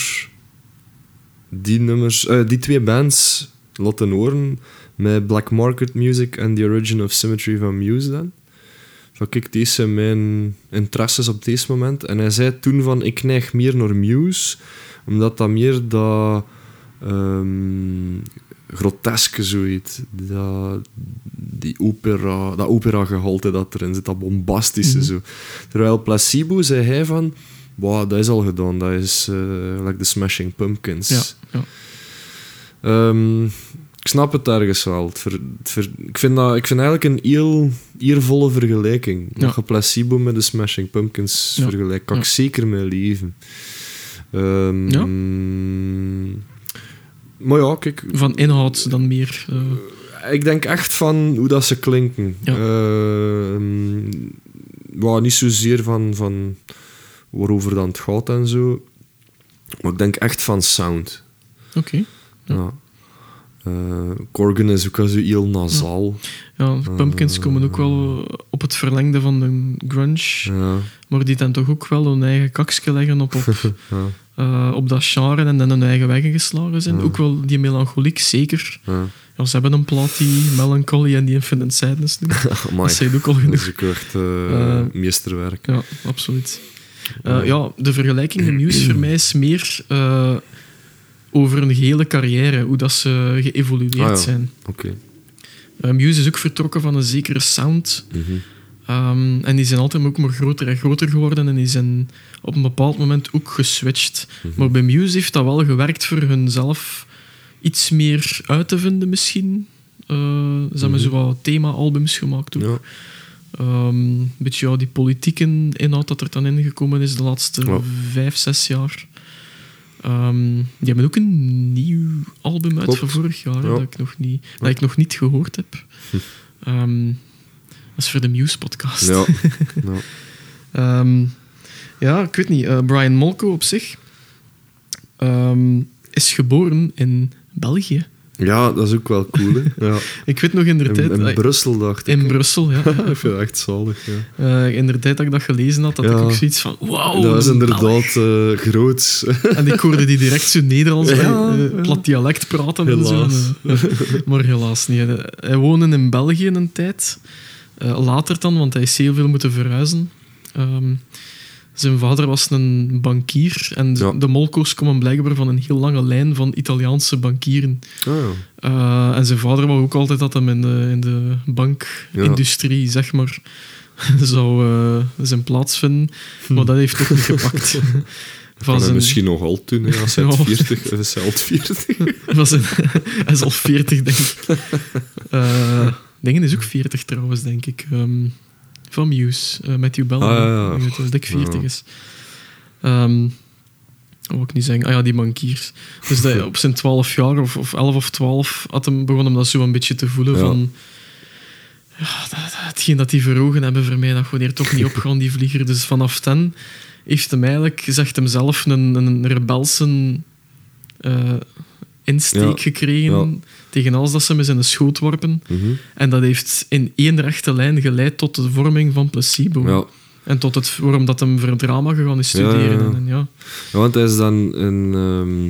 die nummers, eh, die twee bands laten horen met Black Market Music en The Origin of Symmetry van Muse dan. Van kijk, deze zijn mijn interesses op deze moment. En hij zei toen van, ik neig meer naar Muse, omdat dat meer dat ehm, groteske zoiets, dat, die opera, dat opera-gehalte dat erin zit, dat bombastische Mhm. zo. Terwijl Placebo zei hij van, wow, dat is al gedaan, dat is eh like the Smashing Pumpkins. Ja, ja. Ehm, ik snap het ergens wel. Het ver- het ver- ik, vind dat, ik vind eigenlijk een heel eervolle vergelijking. Ja. Dat je Placebo met de Smashing Pumpkins Ja. vergelijkt, kan Ja. ik zeker mee leven. Ehm, Ja. Maar ja, kijk, Van inhoud dan meer. eh, ik denk echt van hoe dat ze klinken. Ja. Ehm, niet zozeer van, van waarover dan het gaat en zo. Maar ik denk echt van sound. Oké. Ja. Eh, Corgan is ook al zo heel nasaal. Ja, de Pumpkins komen ook wel op het verlengde van de grunge. Ja. Maar die dan toch ook wel hun eigen kakje leggen op, op, [LAUGHS] Ja. eh, op dat genre en dan hun eigen weggen geslagen zijn. Ook wel die melancholiek, zeker. Ja. Ze hebben een plaat die Melancholy en die Infinite Sadness noemt. [LAUGHS] Amai. Dat zijn ook al Dat genoeg. is ook echt eh, Eh, meesterwerk. Ja, absoluut. Eh, ja, de vergelijking met [CLEARS THROAT] Muse voor mij is meer eh, over een hele carrière, hoe dat ze geëvolueerd Ah, ja. zijn. Oké. Eh, Muse is ook vertrokken van een zekere sound. Mhm. Ehm, en die zijn altijd ook maar groter en groter geworden en die zijn op een bepaald moment ook geswitcht. Mhm. Maar bij Muse heeft dat wel gewerkt voor hunzelf iets meer uit te vinden misschien. Eh, ze hebben Mhm. zo wat thema-albums gemaakt ook. Ja. Ehm, een beetje ja, die politieke inhoud dat er dan ingekomen is de laatste vijf, zes jaar. Ehm, die hebben ook een nieuw album uit Klopt. van vorig jaar, Ja. dat, ik nog niet, dat ik nog niet gehoord heb. Ehm, dat is voor de Muse-podcast. Ja. [LAUGHS] ja. Ehm, ja, ik weet niet. eh, Brian Molko op zich ehm, is geboren in België. Ja, dat is ook wel cool. Hè? Ja. [LAUGHS] Ik weet nog in de tijd... in Brussel, dacht ik. in Brussel, ja. [LAUGHS] ik vind het echt zalig. Ja. Eh, in de tijd dat ik dat gelezen had, had Ja. ik ook zoiets van... Wauw, dat is inderdaad eh groot. [LAUGHS] En ik hoorde die direct zo Nederlands, Ja, eh, plat dialect praten. en zo. Helaas. Maar helaas niet. Hij- woonde in België een tijd. Later dan, want hij is heel veel moeten verhuizen. Ehm, zijn vader was een bankier. En de- Ja. de Molko's komen blijkbaar van een heel lange lijn van Italiaanse bankieren. Ah, ja. Eh, en zijn vader wou ook altijd dat hem in de, in de bankindustrie, zeg maar, [LAUGHS] zou eh, zijn plaats vinden. Maar dat heeft toch niet gepakt. [LAUGHS] Van zijn, misschien nog al hè, als hij Ja. 40 is. Hij al 40. van zijn, hij is al 40, denk ik. Eh Dingen is ook 40 trouwens, denk ik. Ehm, van Muse, eh, Matthew Bell. Ah, ja, dik 40 Ja. is. Wat wil ik niet zeggen? Ah ja, die bankiers. Dus dat, [LAUGHS] op zijn 12 jaar, of, of 11 of 12, had hem, begon hem dat zo een beetje te voelen van... Ja, dat, dat- hetgeen dat die verhogen hebben voor mij, dat gewoon hier toch niet [LAUGHS] opgaan, die vlieger. Dus vanaf ten heeft hem eigenlijk, zegt hem zelf, een, een rebelse eh, insteek Ja. gekregen tegen alles dat ze in de schoot worpen. Mhm. En dat heeft in één rechte lijn geleid tot de vorming van Placebo. ja. En tot het, waarom dat hem voor drama gegaan is studeren. ja. En, ja. Want hij is dan in, ehm,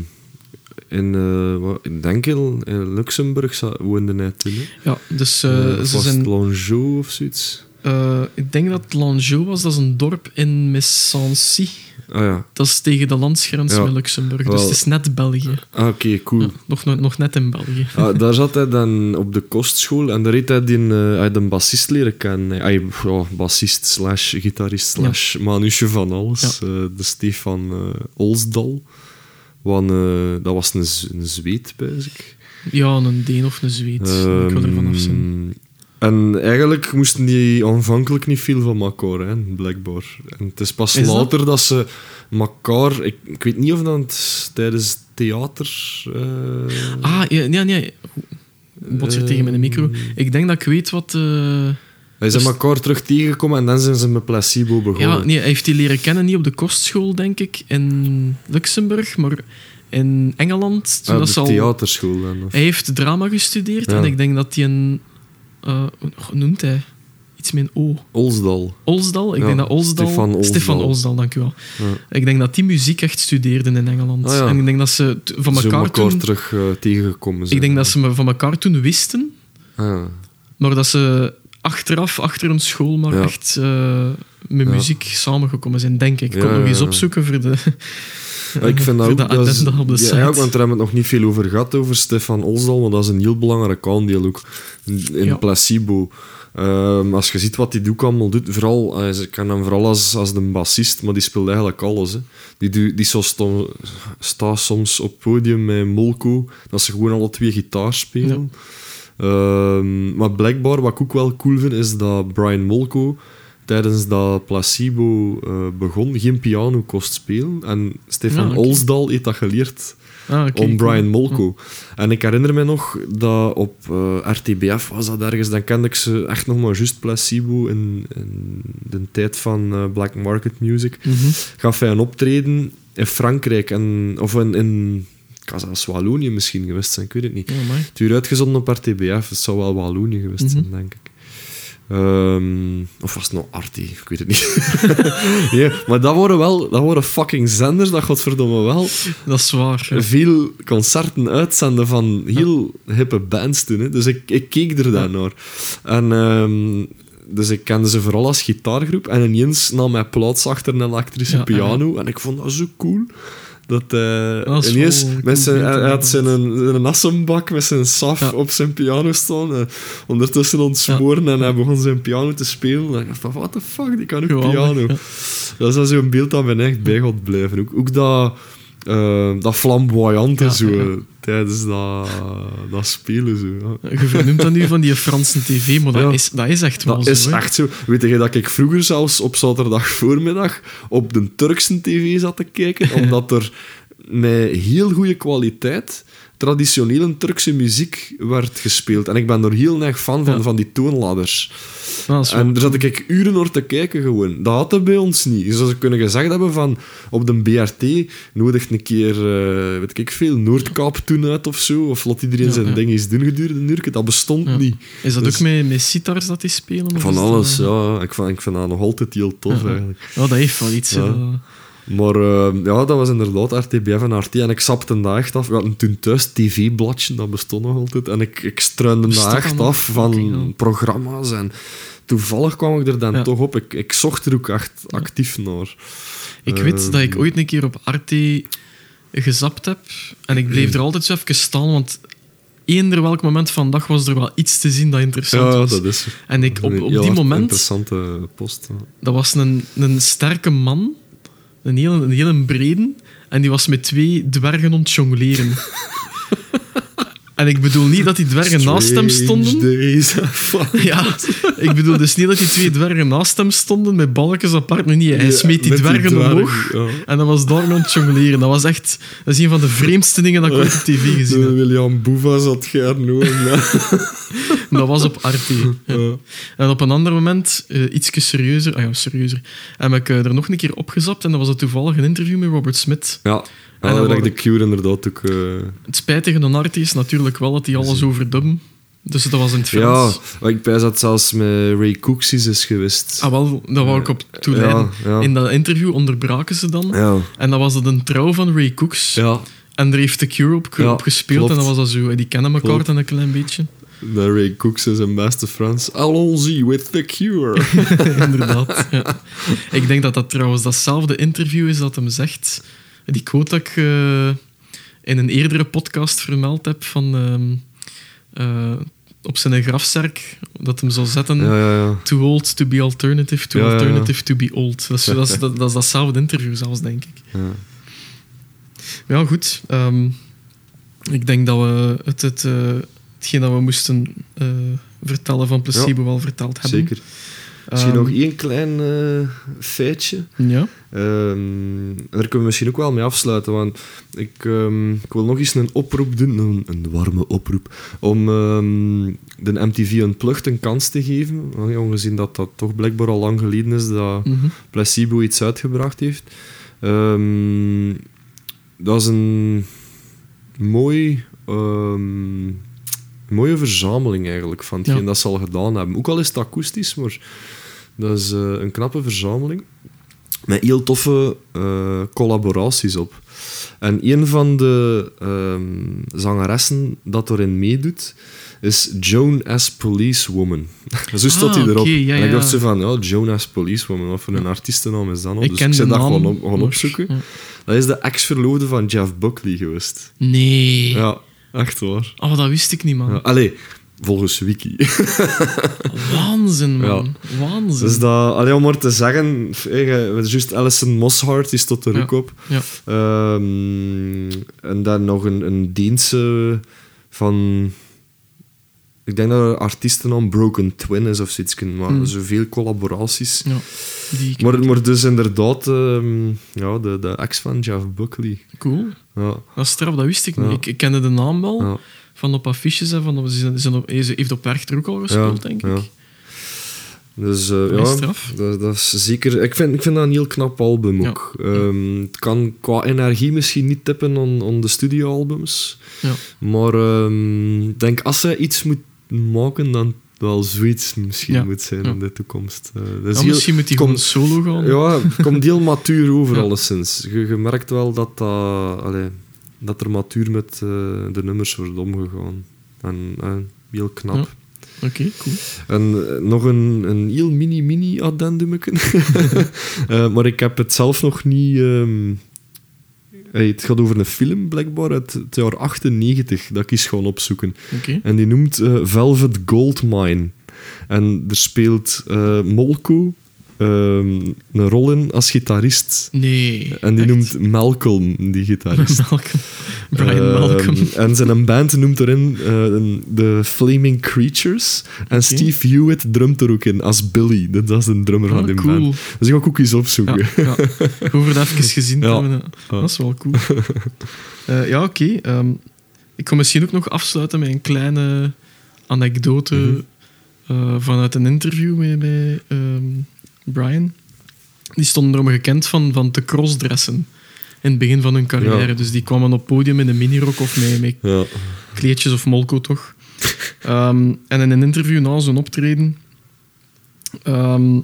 in, wat, denk in, in Luxemburg woonde hij toen. hè. ja, dus of ze zijn... Of zoiets? Eh, ik denk dat Langeau was, dat is een dorp in Messancy. Ah ja. Dat is tegen de landsgrens Ja. met Luxemburg. Dus Wel. het is net België. Ah, oké, cool. Ja, nog, nog, net in België. Ah, daar zat hij dan op de kostschool en daar heeft hij die, eh, hij een bassist leren kennen. Hij, ja, bassist slash gitarist slash manusje van alles. Eh, de Stefan eh, Olsdal. Want, eh, dat was een, een Zweed, ik. Ja, een Deen of een Zweed. ik wil er vanaf zijn. En eigenlijk moesten die aanvankelijk niet veel van elkaar, hè, blijkbaar. En het is pas Is later dat ze elkaar... Ik, ik weet niet of dat tijdens theater... eh, Ah, ja, nee, nee. Bots hier tegen mijn micro. Ik denk dat ik weet wat... eh, Hij zijn Dus- elkaar terug tegengekomen en dan zijn ze met placebo begonnen. Ja, nee, hij heeft die leren kennen niet op de kostschool, denk ik, in Luxemburg, maar in Engeland. Toen Ah, dat de al, theaterschool dan. Of... hij heeft drama gestudeerd Ja. en ik denk dat hij een... hoe noemt hij? Iets met een O. Olsdal. Olsdal? Ik Ja, denk dat Olsdal... Stefan Olsdal. Stefan Olsdal, dank u wel. Ja. Ik denk dat die muziek echt studeerden in Engeland. Ah, ja. En ik denk dat ze van elkaar elkaar toen... terug eh, tegengekomen zijn. Ik denk dat ze me van elkaar toen wisten, Ah, maar dat ze achteraf, achter een school, maar echt eh, met muziek samengekomen zijn, denk ik. Ik kon nog eens opzoeken voor de... Ik vind [LAUGHS] dat ook... dat is- addenda op de ja, site. ja, want daar hebben we het nog niet veel over gehad, over Stefan Olsdal, maar dat is een heel belangrijk aandeel ook in Ja. placebo. Ehm, als je ziet wat hij ook allemaal doet, vooral, eh, ze kan hem vooral als, als de bassist, maar die speelt eigenlijk alles. Hè. Die, die zo sto- staat soms op het podium met Molko, dat ze gewoon alle twee gitaar spelen. Ehm, maar blijkbaar, wat ik ook wel cool vind, is dat Brian Molko tijdens dat placebo eh, begon geen piano kost spelen. En Stefan oké. Olsdal heeft dat geleerd Ah, om. Brian Molko. En ik herinner me nog dat op eh, RTBF was dat ergens, dan kende ik ze echt nog maar juist placebo in, in de tijd van eh, Black Market Music. Mhm. Gaf hij een optreden in Frankrijk, en, of in, in Wallonië misschien geweest zijn, ik weet het niet. Amai. Het werd uitgezonden op RTBF, het zou wel Wallonië geweest zijn, Mhm. denk ik. Ehm, of was het nou Artie? Ik weet het niet. [LAUGHS] nee, maar dat waren wel dat waren fucking zenders, dat godverdomme wel Dat is waar. ja. veel concerten uitzenden van heel hippe bands toen. Hè. Dus ik, ik keek er dan naar. En, ehm, dus ik kende ze vooral als gitaargroep. En ineens nam hij plaats achter een elektrische Ja, piano. En ik vond dat zo cool. Dat, eh Dat is ineens met zijn, hij had zijn, een, assenbak met zijn saf Ja. op zijn piano staan. eh, ondertussen ontsmoren en hij begon zijn piano te spelen. En ik dacht van, what the fuck, die kan ook Geweldig, piano. ja. Dat is zo'n beeld dat me echt bij gaat blijven. Ook, ook dat, eh, dat flamboyante zo, tijdens dat, dat spelen. Zo, ja. Je vernoemt dat nu van die Franse tv, maar dat, Ja. is, dat is echt wel Dat zo. is hè. echt zo. Weet je dat ik vroeger zelfs op zaterdag voormiddag op de Turkse tv zat te kijken, [LAUGHS] omdat er met heel goede kwaliteit traditionele Turkse muziek werd gespeeld. En ik ben er heel erg fan van, Ja. van die toonladders. En daar zat ik uren naar te kijken gewoon. Dat had bij ons niet. Dus als ze kunnen gezegd hebben van op de BRT nodigt een keer, eh, weet ik veel, Noordkaap toen uit of zo. Of laat iedereen Ja, zijn ja. ding eens doen gedurende een uur. Dat bestond niet. Is dat Dus- ook met, met sitars dat die spelen? Van dat, alles, eh, ja. Ik vind, ik vind dat nog altijd heel tof eigenlijk. Ja, dat heeft wel iets. Dat- Maar eh, ja, dat was inderdaad RTBF en RT. En ik sapte daar echt af. We hadden toen thuis tv-bladje, dat bestond nog altijd. En ik, ik struinde daar echt af van programma's. En toevallig kwam ik er dan Ja. toch op. Ik, ik zocht er ook echt actief naar. Ik weet dat ik ooit een keer op Arte gezapt heb. En ik bleef er altijd zo even staan, want eender welk moment van de dag was er wel iets te zien dat interessant Ja, was. dat is En ik, op, op die moment, interessante post. dat was een, een sterke man, een hele, een hele brede, en die was met twee dwergen aan het jongleren. En ik bedoel niet dat die dwergen naast hem stonden. Days Ja, ik bedoel dus niet dat die twee dwergen naast hem stonden met balkjes apart. Nee, nee, hij Ja, smeet die dwergen dwerg, omhoog. ja. En dat was daar aan het jongleren. Dat was echt... Dat is een van de vreemdste dingen dat ik ooit op tv gezien heb. William Boeva zat ja. [LAUGHS] Dat was op Arte. Ja. En op een ander moment, eh iets serieuzer... Ah ja, serieuzer. Heb ik eh, er nog een keer opgezapt en dat was het toevallig een interview met Robert Smith. Ja, En ja dan dat de Cure inderdaad ook... eh, Het spijtige aan Arte is natuurlijk wel dat hij alles overdubben. Dus dat was in het ja, Frans. maar ik pijs dat zelfs met Ray Cooksies is geweest. Ah, wel, dat wou ik op toeleiden. Ja, ja. In dat interview onderbraken ze dan. Ja, En dat was het een trouw van Ray Cooks. ja. En daar heeft de Cure op, Ja, op gespeeld. klopt. En dat was dat zo. Die kennen elkaar dan een klein beetje. De Ray Cooks is zijn beste Frans. Allons-y with the Cure. [LAUGHS] Inderdaad. Ja. Ik denk dat dat trouwens datzelfde interview is dat hem zegt. Die quote dat ik eh, in een eerdere podcast vermeld heb van... ehm, eh, op zijn grafzerk, dat hem zou zetten... ja, ja, ja. Too old to be alternative, too alternative to be old. Dat is, [LAUGHS] dat, is, dat, dat is datzelfde interview zelfs, denk ik. ja. Ja, goed. Ehm, ik denk dat we het, het, eh, hetgeen dat we moesten vertellen van placebo wel verteld hebben. Zeker. Misschien Ehm, nog één klein eh, feitje. Ja. Ehm, daar kunnen we misschien ook wel mee afsluiten, want ik, ehm, ik wil nog eens een oproep doen, een, een warme oproep, om ehm, de MTV Unplugged een kans te geven, ongezien dat dat toch blijkbaar al lang geleden is dat Mhm. Placebo iets uitgebracht heeft. Ehm, dat is een mooi, ehm, mooie verzameling eigenlijk van hetgeen Ja. dat ze al gedaan hebben. Ook al is het akoestisch, maar dat is eh, een knappe verzameling. Met heel toffe eh, collaboraties op. En een van de ehm, zangeressen dat erin meedoet, is Joan as Policewoman. [LAUGHS] Zo staat Ah, hij erop. oké, ja, en ik dacht zo van, ja, Joan as Policewoman, wat voor een artiestennaam is dat nou? Ik Dus ken ik zei dat gewoon op, opzoeken. ja. Dat is de ex-verloofde van Jeff Buckley geweest. Nee. Ja, echt waar. Oh, dat wist ik niet, man. Ja. Allee, volgens Wiki. [LAUGHS] Waanzin, man. Waanzin. Dus dat, allee, om maar te zeggen, je- juist Alison Mosshart, die stond er Ja. ook op. Ja. Ehm, en dan nog een, een Deense van... Ik denk dat er artiestennaam Broken Twin is of zoiets. Maar Hmm. zoveel collaboraties. ja. Maar, maar dus inderdaad, ehm, ja, de, de ex van Jeff Buckley. Cool. Ja, Dat is straf, dat wist ik niet. Ik, ik kende de naam wel, van op affiches. Hè, van, ze zijn, ze zijn op, ze heeft op Werchter ook al gespeeld, denk ja. ik. Dus eh, ja, dat, dat is zeker... Ik vind, ik vind dat een heel knap album Ja. ook. Ehm, het kan qua energie misschien niet tippen on de studioalbums. Ja. Maar ehm, ik denk, als zij iets moet maken, dan wel zoiets misschien Ja. moet zijn Ja. in de toekomst. Eh, dat is Ja, heel- misschien moet hij gewoon solo gaan. Ja, het komt heel matuur [LAUGHS] over, alleszins. Je, je merkt wel dat, dat, allee, dat er matuur met eh, de nummers wordt omgegaan. En eh, heel knap. Oké, cool. En nog een, een heel mini-mini addendumetje. [LAUGHS] Eh, maar ik heb het zelf nog niet... ehm, hey, het gaat over een film, blijkbaar, uit het jaar 98, dat ik eens gewoon opzoeken. En die noemt eh, Velvet Goldmine. En er speelt eh, Molko ehm, een rol in als gitarist. Nee. En die echt? noemt Malcolm, die gitarist. [LAUGHS] Malcolm. Brian Ehm, Malcolm. [LAUGHS] En zijn band noemt erin eh, de Flaming Creatures. En. Steve Hewitt drumt er ook in als Billy. Dat is de drummer van Ah, die cool. band. Dus ik ga ook eens opzoeken. Ja, ja. Over dat even gezien te Ja. hebben. Dat is wel cool. Eh, ja, oké. Ehm, ik kan misschien ook nog afsluiten met een kleine anekdote Mhm. eh, vanuit een interview met, met Brian. Die stonden erom gekend van, van te crossdressen in het begin van hun carrière. Ja. Dus die kwamen op podium in een minirok of met, met Ja. kleedjes of molko toch. [LAUGHS] Ehm, en in een interview na zo'n optreden ehm,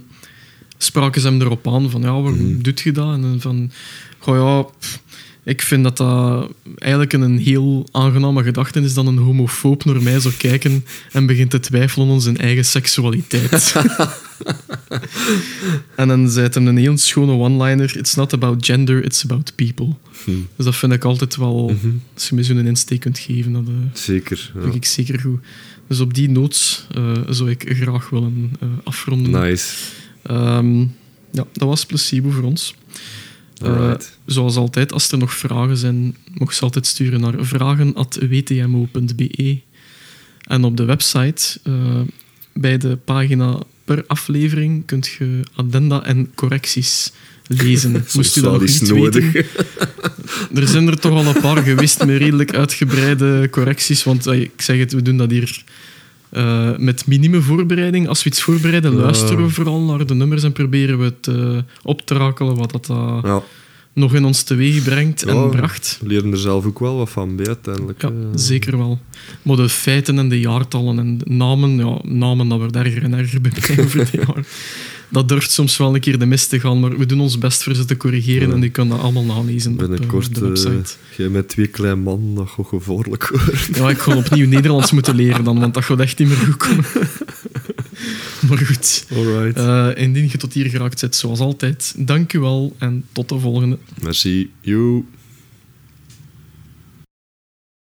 spraken ze hem erop aan van ja, waarom Mhm. doet je dat? En dan van, goh ja, pff, ik vind dat dat eigenlijk een heel aangename gedachte is dat een homofoob naar mij zou kijken en begint te twijfelen aan zijn eigen seksualiteit. [LAUGHS] [LAUGHS] en dan zei het een heel schone one-liner. It's not about gender, it's about people. Hm. Dus dat vind ik altijd wel... Mhm. Als je me zo'n insteek kunt geven, dat eh, Zeker. ja. vind ik zeker goed. Dus op die noot eh, zou ik graag willen eh, afronden. Nice. Ehm, ja, dat was placebo voor ons. Zoals altijd, als er nog vragen zijn, mocht ze altijd sturen naar vragen.wtmo.be. En op de website, bij de pagina per aflevering, kunt je addenda en correcties lezen. [LAUGHS] Moest u dat niet nodig. weten. [LAUGHS] Er zijn er toch al een paar geweest met redelijk uitgebreide correcties. Want eh, ik zeg het, we doen dat hier eh, met minime voorbereiding. Als we iets voorbereiden, luisteren we vooral naar de nummers en proberen we het eh, op te rakelen wat dat Ja, nog in ons teweeg brengt en Ja. bracht. we leren er zelf ook wel wat van bij uiteindelijk. Ja, eh. zeker wel. Maar de feiten en de jaartallen en de namen, ja, namen dat wordt erger en erger bij [LAUGHS] mij over de jaren. Dat durft soms wel een keer de mis te gaan, maar we doen ons best voor ze te corrigeren Ja. en die kunnen dat allemaal nalezen op, eh, Binnenkort, op de eh, website. jij met twee kleine mannen, dat gaat gevaarlijk worden. Ja, ik ga opnieuw Nederlands moeten leren dan, want dat gaat echt niet meer goed komen. [LAUGHS] maar goed, Alright. eh, indien je tot hier geraakt zit, zoals altijd, dank u wel en tot de volgende. Merci. You.